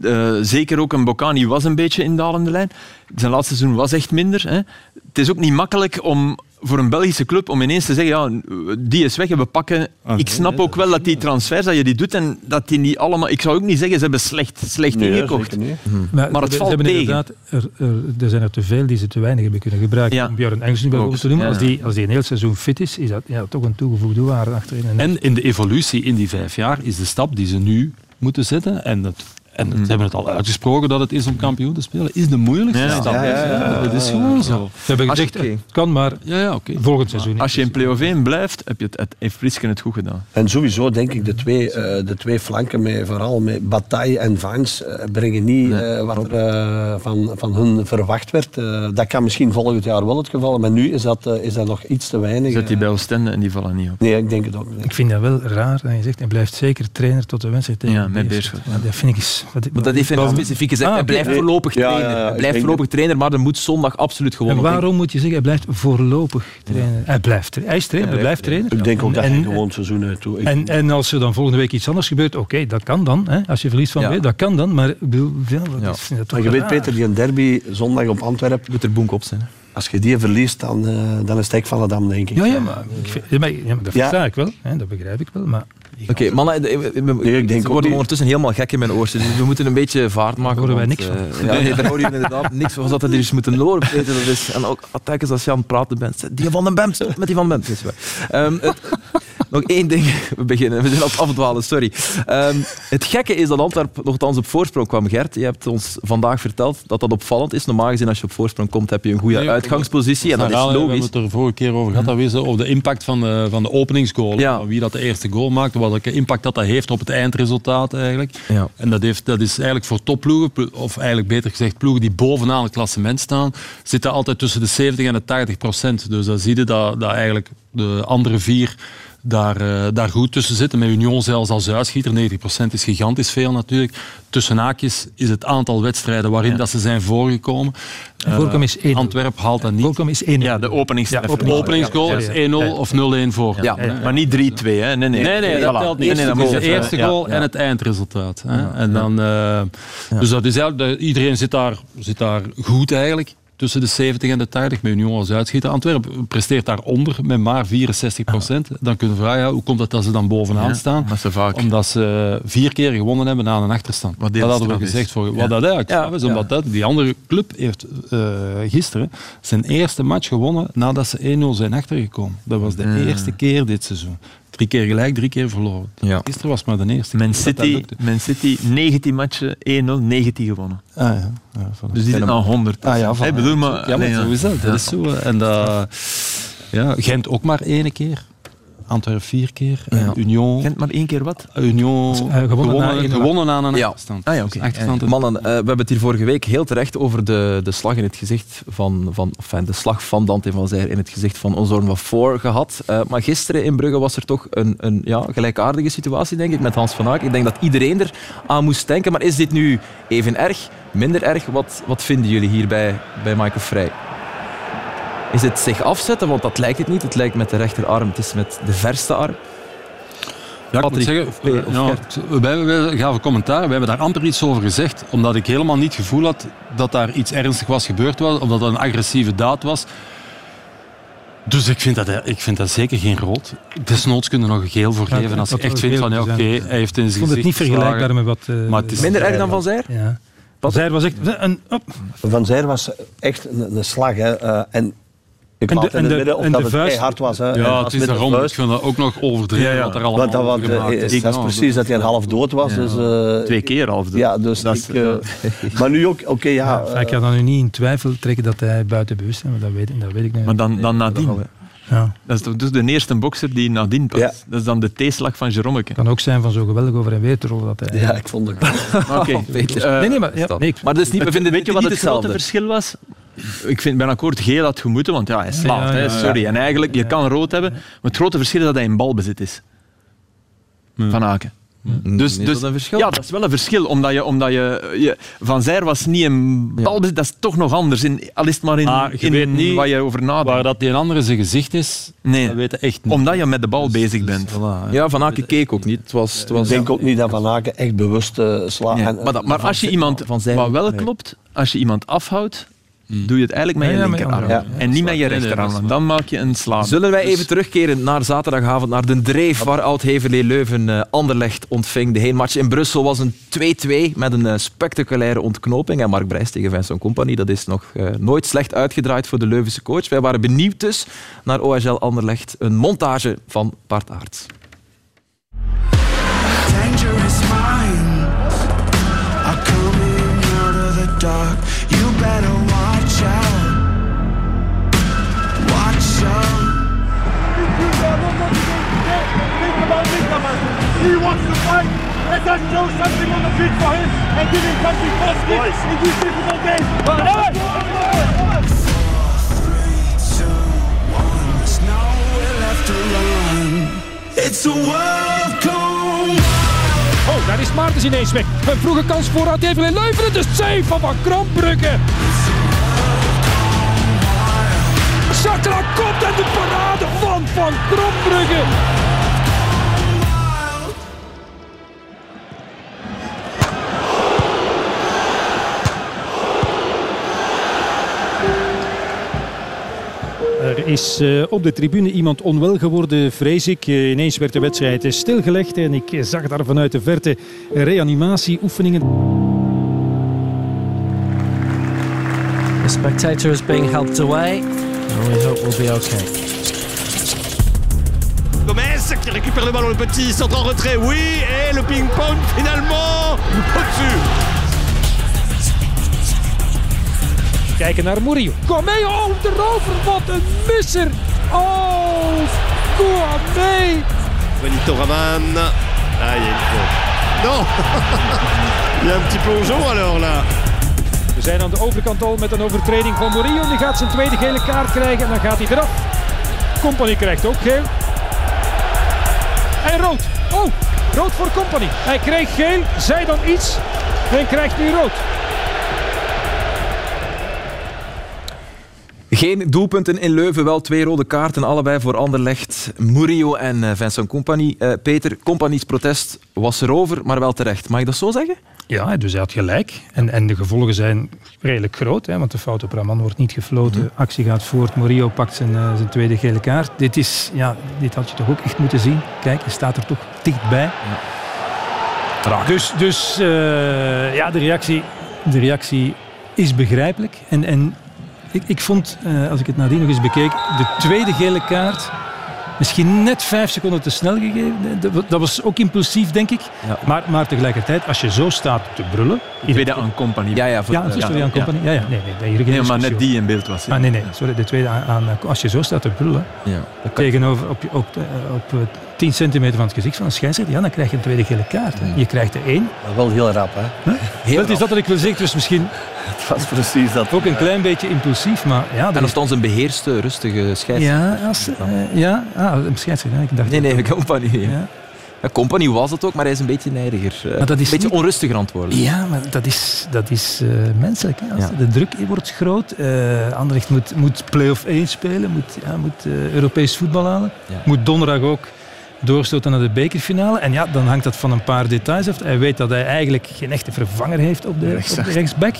uh, zeker ook een Bocani was een beetje in dalende lijn. Zijn laatste seizoen was echt minder. Hè. Het is ook niet makkelijk om voor een Belgische club om ineens te zeggen, ja, die is weg en we pakken... Ah, ik snap nee, ook wel dat die transfers, dat je die doet en dat die niet allemaal... Ik zou ook niet zeggen, ze hebben slecht, slecht Nee, ingekocht. zeker niet. Maar het ze valt hebben tegen. inderdaad, er, er, er zijn er te veel die ze te weinig hebben kunnen gebruiken. Ja. Om Björn Engels nu bijvoorbeeld te noemen. Ja. Als, die, als die een heel seizoen fit is, is dat ja, toch een toegevoegde waarde achterin. En, En in de evolutie in die vijf jaar is de stap die ze nu moeten zetten. En, het, en Mm. ze hebben het al uitgesproken dat het is om kampioen te spelen. Is de moeilijkste Ja. stap. Ja, ja, ja, ja. Dat is gewoon zo. ze hebben gezegd, het kan maar Ja, ja, oké. volgend seizoen. niet. Als je in play-off 1 blijft, heb je het, het, heeft Prisken het goed gedaan. En sowieso denk ik de twee, eh, de twee flanken, met, vooral met Bataille en Vines, eh, brengen niet eh, wat er eh, van, van hun verwacht werd. Eh, dat kan misschien volgend jaar wel het geval, maar nu is dat, is dat nog iets te weinig. Zet die bij Oostende en die vallen niet op. Nee, ik denk het ook niet. Ik vind dat wel raar dat je zegt, hij blijft zeker trainer tot de wedstrijd tegen Ja, met Beerschot. Beerschot, ja. Dat vind ik dat heeft hij specifiek gezegd. Ah, hij blijft voorlopig Ja, trainer. ja, hij blijft voorlopig trainer, maar er moet zondag absoluut En gewonnen worden. waarom moet je zeggen, hij blijft voorlopig trainer? Hij blijft Hij is trainer, hij blijft trainer. Ik denk ook dat En- hij gewoon het seizoen uit toe. En, en als er dan volgende week iets anders gebeurt, oké, dat kan dan. Hè? Als je verliest van Ja. weer, dat kan dan. Maar ik bedoel, ja, dat Ja. is, dat toch maar je weet. Peter, die een derby zondag op Antwerpen, Moet er boek op zijn. hè. als je die verliest, dan, eh, dan is het hek van de dam, denk ik. Ja, ja, maar, ik vind- ja, maar, ja, maar dat Ja. versta ik wel. Hè? Dat begrijp ik wel. Maar Oké, mannen, eh, Nee, ik denk worden ondertussen helemaal gek in mijn oortjes. Dus we moeten een beetje vaart maken. horen wij niks van. eh, ja, nee, daar horen jullie inderdaad niks van. We zouden er eens moeten dat is, en ook telkens als je aan het praten bent. Die van den Bem, stop met die van den Bem. Dat is. Ehm, het- nog één ding. We beginnen. We zijn aan het afdwalen, sorry. Ehm, het gekke is dat Antwerpen nogthans op voorsprong kwam. Gert, je hebt ons vandaag verteld dat dat opvallend is. Normaal gezien, als je op voorsprong komt, heb je een goede Nee, uitgangspositie. En dat is Herhalen, We logisch. hebben het er vorige keer over gehad, dat we de impact van de, van de openingsgoal. Ja. Wie dat de eerste goal maakt, welke impact dat, dat heeft op het eindresultaat eigenlijk. Ja. En dat, heeft, dat is eigenlijk voor topploegen, plo- of eigenlijk beter gezegd ploegen die bovenaan het klassement staan, zitten altijd tussen de 70 en de 80 procent. Dus dan zie je dat, dat eigenlijk de andere vier daar, eh, daar goed tussen zitten. Met Union zelfs als uitschieter. 90% is gigantisch veel natuurlijk. Tussen haakjes is het aantal wedstrijden waarin dat ze zijn voorgekomen. En voorkomen is één. Antwerp haalt dat niet. Voorkomen is één. Ja, de openingstreffer. Ja, Openingsgoal is ja, 1-0 ja. of 0-1 voor. Ja. Maar niet 3-2, hè? Nee, nee. Nee, nee, dat telt niet. Nee, nee, dat Het moet is de eerste goal ja, en het eindresultaat. Hè. En dan, eh, Dus dat is eigenlijk, iedereen zit daar, zit daar goed eigenlijk. Tussen de 70 en de 80 met Union als uitschieter. Antwerpen presteert daaronder met maar 64 procent. Dan kunnen we vragen, ja, hoe komt het dat ze dan bovenaan Ja, staan? omdat ze vaak- Omdat ze vier keer gewonnen hebben na een achterstand. Wat dat hadden we is. gezegd. Voor, Ja. Wat dat eigenlijk Ja, is, omdat dat, die andere club heeft eh, gisteren zijn eerste match gewonnen nadat ze 1-0 zijn achtergekomen. Dat was de eerste keer dit seizoen. Drie keer gelijk, drie keer verloren. Ja. Gisteren was maar de eerste. Man City. Man City 19 matchen, 1-0, 19 gewonnen. Ah ja. ja voilà. Dus die zitten aan 100. Ah ja, bedoel, maar... Ja, maar zo is dat. Dat is zo. hè. En dat, ja, Gent ook maar één keer. Antwerpen vier keer. En Ja. Union, Gent maar één keer wat? Union gewonnen gewonnen, na één- gewonnen aan een Ja. achterstand. Ah ja. Dus achterstand Mannen, eh, we hebben het hier vorige week heel terecht over de, de slag in het gezicht van, van enfin, de slag van Dante van Zijr in het gezicht van Ozorn van Voor gehad. Eh, maar gisteren in Brugge was er toch een, een ja, gelijkaardige situatie, denk ik, met Hans van Aak. Ik denk dat iedereen er aan moest denken. Maar is dit nu even erg, minder erg? Wat, wat vinden jullie hier bij, bij Michael Vrij? Is het zich afzetten? Want dat lijkt het niet. Het lijkt met de rechterarm. Het is met de verste arm. Ja, ik moet Patrick, zeggen, of ja, Gert? wij, wij gaven commentaar. We hebben daar amper iets over gezegd, omdat ik helemaal niet het gevoel had dat daar iets ernstig was gebeurd was, of dat het een agressieve daad was. Dus ik vind dat, ik vind dat zeker geen rood. Desnoods kunnen we nog een geel voor Ja, geven. Als je dat echt vindt van, ja, oké, hij heeft in Ik zijn vond het niet vergelijkbaar met wat... eh, Maar het is- Minder erg dan Van Zijr? Ja. Van Zijr was echt een... op. Van Zijr was echt een, een slag. Hè. eh, en ik En had de- in het de- midden of dat de het vuist- hard was. Hè. Ja, het is daarom. Ik vuist- vind dat ook nog overdreven Ja, ja. wat er allemaal dat, was, over gemaakt eh, is. Ja, precies dat hij half dood was. Dus, eh, Twee keer half. Ja, dus Dat is- eh, maar nu ook, oké, ja. Ja, ik kan dan nu niet in twijfel trekken dat hij buiten bewustzijn is, maar dat weet, ik- dat weet ik niet. Maar dan, dan nadien. Ja. Dat is toch dus de eerste bokser die nadien past. Ja. Dat is dan de T-slag van Jerommeke. kan ook zijn van zo geweldig over en weer te rollen dat hij... ja, ik vond het. Oké. Peter. Eh, nee, nee, maar, ja, nee, Maar dat is niet, we vinden Weet je wat het grote hetzelfde. verschil was? Ik vind, ben akkoord, geel had gemoeten, want ja, hij slaat. Ja, ja, hè, ja. sorry. En eigenlijk, je kan rood hebben, maar het grote verschil is dat hij in balbezit is. Van Aken. Dus, Is dus, dat een verschil? Ja, dat is wel een verschil. Omdat je, omdat je, je Van Zijr was niet in balbezit, dat is toch nog anders. In, al is het maar in, Maar je in weet niet wat je over nadenkt. Waar dat die een andere zijn gezicht is, Nee. dat weten echt niet. Omdat je met de bal bezig Dus, bent. voilà, hè. Ja, Van Aken keek ook niet. Het was, het was, Ik denk ook niet dat Van Aken echt bewust eh slaat. Ja, maar, dat- maar als je iemand, Van Zijr- wat wel nee. klopt, als je iemand afhoudt doe je het eigenlijk met Ja, je ja, met je linkerarm. ja. En niet met je rechterarm, want dan maak je een slaan. Zullen wij Dus- even terugkeren naar zaterdagavond, naar de dreef waar Oud-Heverlee Leuven eh, Anderlecht ontving. De heenmatch in Brussel was een 2-2 met een eh, spectaculaire ontknoping. En Mark Brijs tegen Vincent Company, dat is nog eh, nooit slecht uitgedraaid voor de Leuvense coach. Wij waren benieuwd dus naar OHL Anderlecht. Een montage van Bart Aerts. Dangerous minds are coming out of the dark. He wants to fight. Let us show something on the pitch for him and give him something positive in these difficult run. It's a world gone. Oh, daar is Maartens ineens weg. Een vroege kans voor Oud-Heverlee Leuven. De save van Van Krambrugge. Chakra komt en de parade van Van Krambrugge. Is eh, op de tribune iemand onwel geworden, vrees ik. Eh, ineens werd de wedstrijd eh, stilgelegd en ik zag daar vanuit de verte reanimatieoefeningen. The spectator is being helped away. And we hope we'll be okay. Gomez qui récupère le ballon, le petit centre en retrait, oui, et le ping-pong finalement au-dessus. Kijken naar Murillo. Gourmet, oh, de rover, wat een misser. Oh, Gourmet. Benito Raman. Ah, il y a une faute. Non Il y a un petit plongeon alors là. We zijn aan de overkant al met een overtreding van Murillo. Die gaat zijn tweede gele kaart krijgen en dan gaat hij eraf. Company krijgt ook geel. En rood. Oh, rood voor Company. Hij kreeg geel, zei dan iets en krijgt nu rood. Geen doelpunten in Leuven, wel twee rode kaarten, allebei voor Anderlecht, Murillo en eh, Vincent Company. Eh, Peter, Company's protest was erover, maar wel terecht. Mag ik dat zo zeggen? Ja, dus hij had gelijk. En, en de gevolgen zijn redelijk groot, hè, want de fout op Raman wordt niet gefloten. Actie gaat voort, Murillo pakt zijn, eh, zijn tweede gele kaart. Dit, is, ja, dit had je toch ook echt moeten zien. Kijk, hij staat er toch dichtbij. Dus, dus eh, ja, de reactie, de reactie is begrijpelijk. En, en ik, ik vond, eh, als ik het nadien nog eens bekeek, de tweede gele kaart misschien net vijf seconden te snel gegeven. Dat- was ook impulsief, denk ik. Ja. Maar, maar tegelijkertijd, als je zo staat te brullen... Ik weet dat aan Company. Ja, ja. Voor, Ja, aan Company. Ja, ja, nee, nee, nee, hier geen Nee, maar net die in beeld was. hè. Ah, nee, nee, sorry, de tweede aan, aan- als je zo staat te brullen, tegenover op, op, op eh, 10 centimeter van het gezicht van een scheidsrechter, ja, dan krijg je een tweede gele kaart. hè. Je krijgt er één. Maar wel heel rap, hè. Heel dat is dat wat ik wil zeggen, dus misschien Het was precies dat. ook een klein beetje impulsief, maar ja... En dat dan stond ze een beheerste, rustige scheidsrechter. ja, als, eh, ja, ah, een scheidsrechter, ja, ik dacht... Nee, nee, Company. Ja. Ja. Ja, Company was het ook, maar hij is een beetje nijdiger. eh, Maar dat is een beetje niet- onrustiger aan het worden. Ja, maar dat is, dat is eh, menselijk. Hè? Als Ja. De druk wordt groot. eh Anderlecht moet, moet play-off 1 spelen, moet, ja, moet eh, Europees voetbal halen. Ja. Moet donderdag ook doorstoten naar de bekerfinale. En ja, dan hangt dat van een paar details af. Hij weet dat hij eigenlijk geen echte vervanger heeft op de, op de rechtsback.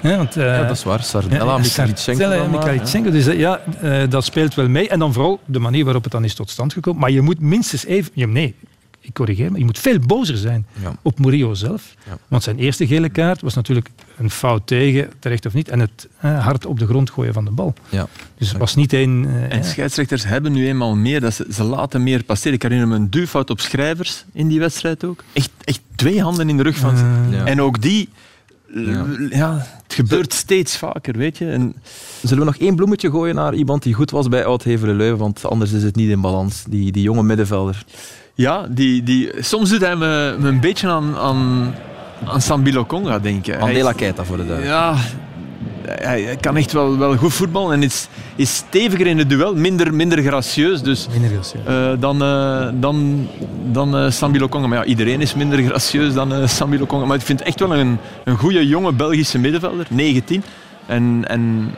Hè, want, eh, Ja, dat is waar. Sardella, ja. Dus eh, ja, eh, dat speelt wel mee. En dan vooral de manier waarop het dan is tot stand gekomen. Maar je moet minstens even... Ja, nee, ik corrigeer me. Je moet veel bozer zijn Ja. op Murillo zelf. Ja. Want zijn eerste gele kaart was natuurlijk een fout tegen, terecht of niet. En het eh, hard op de grond gooien van de bal. Ja. Dus het was niet één... eh, En scheidsrechters hebben nu eenmaal meer, dat ze, ze laten meer passeren. Ik herinner me een duwfout op schrijvers in die wedstrijd ook. Echt, echt twee handen in de rug van ze. Ja. En ook die, Ja. ja. het gebeurt steeds vaker, weet je. En Zullen we nog één bloemetje gooien naar iemand die goed was bij Oud-Hevelen Leuven? Want anders is het niet in balans. Die, die jonge middenvelder. Ja, die, die, soms doet hij me, me een beetje aan, aan, aan Sambilo Conga denken. Mandela Keita voor de duivel. Ja, hij, hij kan echt wel, wel goed voetballen en is, is steviger in het duel, minder, minder gracieus. Dus minder gracieus. eh, dan, eh dan, dan eh Sambilo Conga. Maar ja, iedereen is minder gracieus dan eh Sambilo Conga. Maar ik vind het echt wel een, een goede jonge Belgische middenvelder, 19. En, en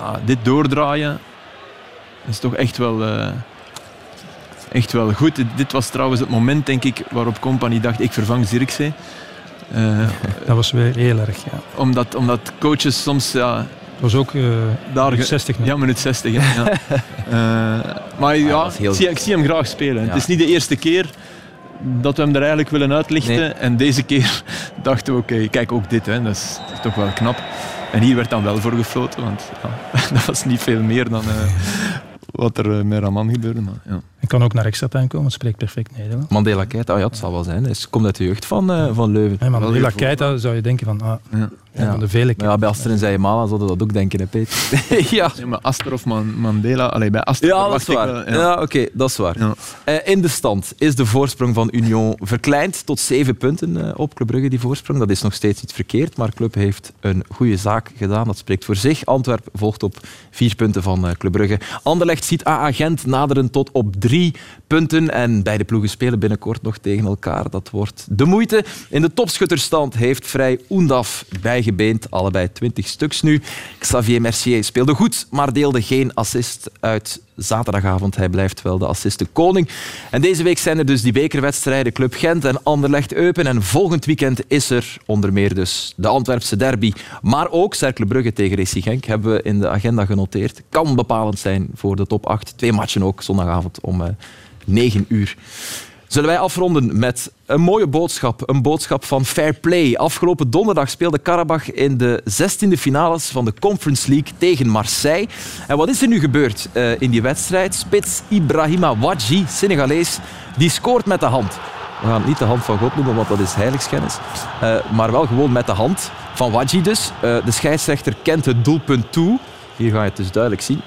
ah, dit doordraaien is toch echt wel, eh, echt wel goed. Dit, was trouwens het moment, denk ik, waarop Company dacht, ik vervang Zirkzee. Eh, Dat was weer heel erg, ja. omdat, omdat coaches soms ja, was ook uh, Daar, minuut 60. Ja, minuut 60. Hè. Ja. uh, maar ja, heel... ik, zie, ik, zie, hem graag spelen. Ja. Het is niet de eerste keer dat we hem er eigenlijk willen uitlichten. Nee. En deze keer dachten we, oké, okay, kijk ook dit, hè, dat, is, dat, is, toch wel knap. En hier werd dan wel voor gefloten, want ja, dat was niet veel meer dan uh, wat er met Raman gebeurde. Maar, ja. Hij kan ook naar extra time komen, het spreekt perfect Nederlands. Mandela Keita, oh ja, het zal wel zijn. Hij komt uit de jeugd van, uh, van Leuven. Hey, Mandela Keita zou je denken van, ah, ja. Ja. de vele ja, bij Aster en Zijmala zouden dat ook denken, hè, Peter. ja. Nee, maar Aster of Man Mandela, allee, bij Aster Ja, dat is waar. Wel, ja, ja oké, okay, dat is waar. Ja. Uh, in de stand is de voorsprong van Union verkleind tot zeven punten uh, op Club Brugge, die voorsprong. Dat is nog steeds niet verkeerd, maar Club heeft een goede zaak gedaan. Dat spreekt voor zich. Antwerp volgt op vier punten van uh, Club Brugge. Anderlecht ziet AA Gent naderen tot op drie punten. En beide ploegen spelen binnenkort nog tegen elkaar. Dat wordt de moeite. In de topschutterstand heeft Vrij Oendaf bijgebeend. Allebei 20 stuks nu. Xavier Mercier speelde goed, maar deelde geen assist uit zaterdagavond. Hij blijft wel de assistenkoning. En deze week zijn er dus die bekerwedstrijden Club Gent en Anderlecht Eupen. En volgend weekend is er onder meer dus de Antwerpse derby. Maar ook Cercle Brugge tegen Racing Genk hebben we in de agenda genoteerd. Kan bepalend zijn voor de top 8. Twee matchen ook zondagavond om uh, 9 uur. Zullen wij afronden met een mooie boodschap. Een boodschap van fair play. Afgelopen donderdag speelde Karabach in de 16e finales van de Conference League tegen Marseille. En wat is er nu gebeurd uh, in die wedstrijd? Spits Ibrahima Wadji, Senegalees, die scoort met de hand. We gaan niet de hand van God noemen, want dat is heiligschennis. Uh, maar wel gewoon met de hand van Wadji dus. Uh, de scheidsrechter kent het doelpunt toe. Hier ga je het dus duidelijk zien.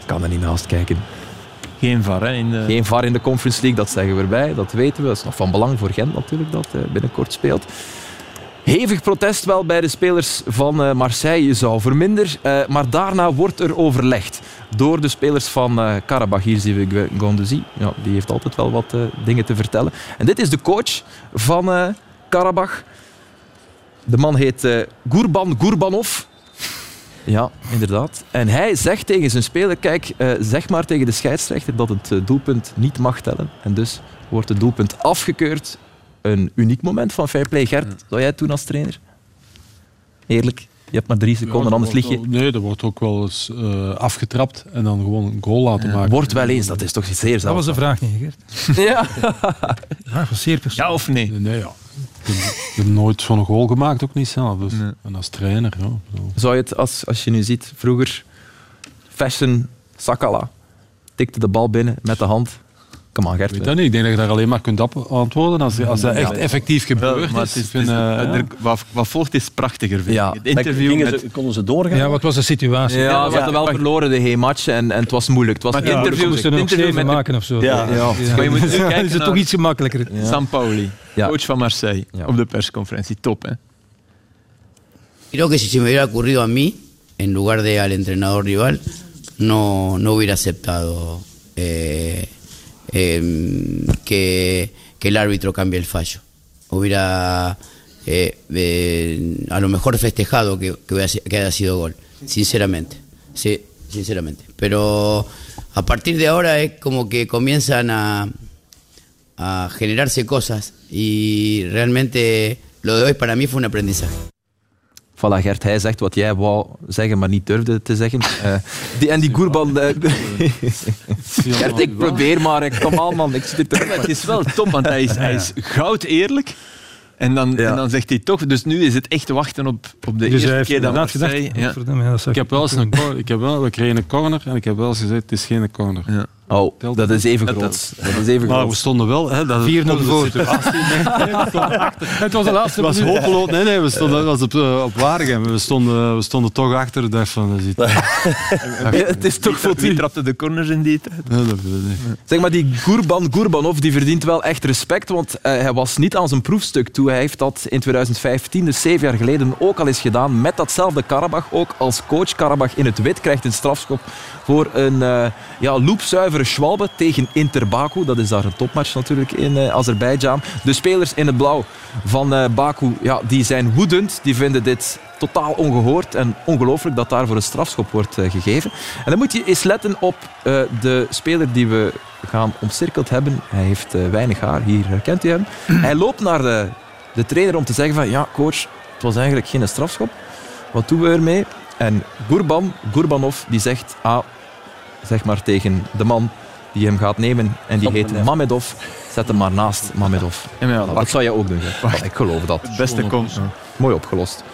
Ik kan er niet naast kijken. Geen VAR in de... Geen in de Conference League, dat zeggen we erbij. Dat weten we. Dat is nog van belang voor Gent natuurlijk, dat uh, binnenkort speelt. Hevig protest wel bij de spelers van uh, Marseille, zou verminder. Uh, maar daarna wordt er overlegd door de spelers van Karabach. Hier zien we Gondouzi. Ja, die heeft altijd wel wat dingen te vertellen. En dit is de coach van Karabach. De man heet Gurban Gurbanov. Ja, inderdaad. En hij zegt tegen zijn speler, kijk, uh, zeg maar tegen de scheidsrechter dat het uh, doelpunt niet mag tellen. En dus wordt het doelpunt afgekeurd. Een uniek moment van fair play. Gert, zou jij het doen als trainer? Eerlijk? Je hebt maar drie seconden, ja, anders lig je... Nee, er wordt ook wel eens uh, afgetrapt en dan gewoon een goal laten maken. Wordt wel eens, dat is toch zeer zeldzaam. Dat was de vraag niet, Gert. ja. ja, was zeer persoonlijk. Ja of nee? Nee, nee ja. Ik heb nooit zo'n goal gemaakt, ook niet zelf. Dus, nee. En als trainer, ja. Zo. Zou je het, als, als je nu ziet, vroeger, Fashion Sakala, tikte de bal binnen met de hand. Kom aan, Gert. Ik weet dat niet. Ik denk dat je daar alleen maar kunt antwoorden als, als dat echt ja, effectief gebeurt. Ja, is, is, vind, uh, ja. wat, wat, volgt is prachtiger, vind ja. Het interview met... ze, konden ze doorgaan? Ja, wat was de situatie? Ja, we hadden wel verloren de hele match en, en het was moeilijk. Het was maar een interview. moesten er nog zeven maken of zo. Ja. Ja. Maar je moet kijken is het toch iets gemakkelijker. San Pauli, coach van Marseille, op de persconferentie. Top, hè? Creo que si se me hubiera ocurrido a mí, en lugar de al entrenador rival, no, no hubiera aceptado eh, eh, que, que, el árbitro cambie el fallo. Hubiera eh, eh, a lo mejor festejado que, que, haya sido gol, sinceramente. Sí, sinceramente. Pero a partir de ahora es como que comienzan a, a generarse cosas y realmente lo de hoy para mí fue un aprendizaje. Voilà, Gert, hij zegt wat jij wou zeggen, maar niet durfde te zeggen. Uh, die, en die Goerban... Uh, Gert, ik probeer maar. Kom aan, man. Ik zit er Het is wel top, want hij is, hij is goud eerlijk. En dan, ja. en dan zegt hij toch, dus nu is het echt wachten op, op de dus eerste keer dat. Ja. Ja, ik heb wel eens een, ik heb wel, we kregen een corner en ik heb wel eens gezegd, het is geen corner. Ja. Oh, dat, is even groot. Dat, dat is even maar groot. we stonden wel... 4-0 voor. het was de laatste Het was hopeloos. Nee, nee, we stonden, was op, uh, op Waregem. We stonden, we stonden toch achter. Dacht van, ziet. het is toch voor Wie trapte de corners in die tijd? Nee, dat weet ik niet. Zeg maar, die Gurban Gurbanov die verdient wel echt respect, want uh, hij was niet aan zijn proefstuk toe. Hij heeft dat in 2015, dus zeven jaar geleden, ook al eens gedaan met datzelfde Karabach. Ook als coach Karabach in het wit krijgt een strafschop voor een uh, ja, Schwalbe tegen Inter Baku. Dat is daar een topmatch natuurlijk in uh, Azerbeidzjan. De spelers in het blauw van uh, Baku ja, die zijn woedend. Die vinden dit totaal ongehoord en ongelooflijk dat daarvoor een strafschop wordt uh, gegeven. En dan moet je eens letten op de speler die we gaan omcirkeld hebben. Hij heeft weinig haar, hier herkent u hem. Hij loopt naar de, de trainer om te zeggen van ja coach, het was eigenlijk geen strafschop. Wat doen we ermee? En Gurban, Gurbanov, die zegt, ah, zeg maar tegen de man die hem gaat nemen, en die heet Mamedov, zet hem maar naast Mamedov. Ja, dat dat zou je ook doen. hè? Ik geloof dat. Het beste komt. Mooi opgelost.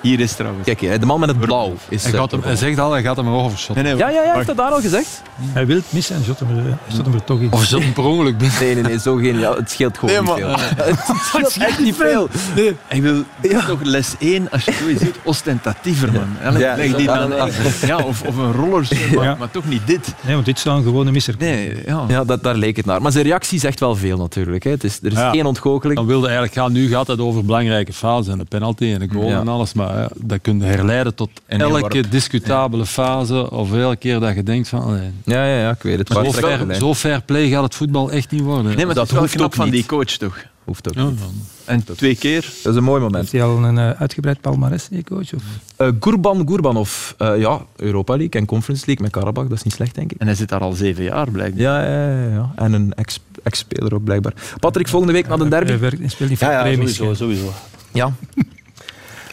Hier is trouwens. Kijk, de man met het blauw is... Hij, eh, gaat hem, hij zegt al, hij gaat hem erover shotten. Nee, nee, Ja, ja, ja, heeft dat daar al gezegd? Hij wil het missen en shot hem, er- shot hem er toch in. Of shot hem per ongeluk binnen. Nee, nee, nee, zo geniaal. Het scheelt gewoon Nee, niet maar- veel. Het scheelt echt niet veel. Nee. Ik wil toch les 1, als je zoiets doet, ostentatiever, man. Ja, leg die ja, dan, ja, of, of een rollers, maar, Ja. maar toch niet dit. Nee, want dit zou een gewone misser Nee, ja. Ja, dat, daar leek het naar. Maar zijn reactie zegt wel veel natuurlijk. Hè. Het is, er is Ja. geen ontgoocheling. Dan wilde eigenlijk gaan. Nu gaat het over belangrijke fases en de penalty en de goal Ja. en alles. Maar ja, dat kun je herleiden tot En elke discutabele fase. Of elke keer dat je denkt van... nee, Ja, ja, ja, ik weet het. zo, fair, zo fair play gaat het voetbal echt niet worden. Nee, maar Dat dat hoeft knap ook van niet. die coach, toch? Hoeft ook Ja, niet. En twee keer. Dat is een mooi moment. Heeft hij al een eh, uitgebreid palmarès, die coach? Of? Eh Gurban Gurbanov. Eh, ja, Europa League en Conference League met Karabakh. Dat is niet slecht, denk ik. En hij zit daar al zeven jaar, blijkbaar. Ja, ja, ja, ja. En een ex- ex-speler ook, blijkbaar. Patrick, volgende week naar de derby. Hij werkt- speelt niet voor Ja, ja premies. sowieso. sowieso. Ja.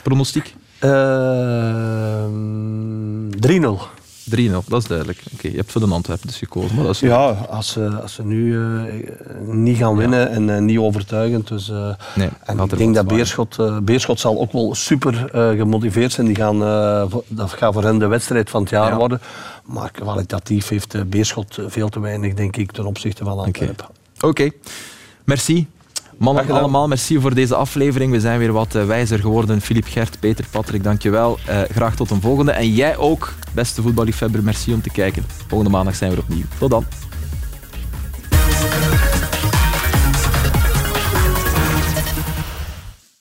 Pronostiek? Ehm, 3-0. 3-0, dat is duidelijk. Oké, je hebt voor de Antwerpen dus gekozen. Maar dat is Ja, als ze, als ze nu eh, niet gaan winnen en eh, niet overtuigend. Dus, eh, Nee, en ik denk dat Beerschot, eh, Beerschot zal ook wel super eh, gemotiveerd zijn. Die gaan, eh, dat gaat voor hen de wedstrijd van het jaar Ja. worden. Maar kwalitatief heeft eh, Beerschot veel te weinig, denk ik, ten opzichte van Antwerpen. Oké, merci. Mannen, allemaal merci voor deze aflevering. We zijn weer wat eh, wijzer geworden. Filip, Gert, Peter, Patrick, dankjewel. wel. graag tot een volgende. En jij ook, beste voetballiefhebber, merci om te kijken. Volgende maandag zijn we opnieuw. Tot dan.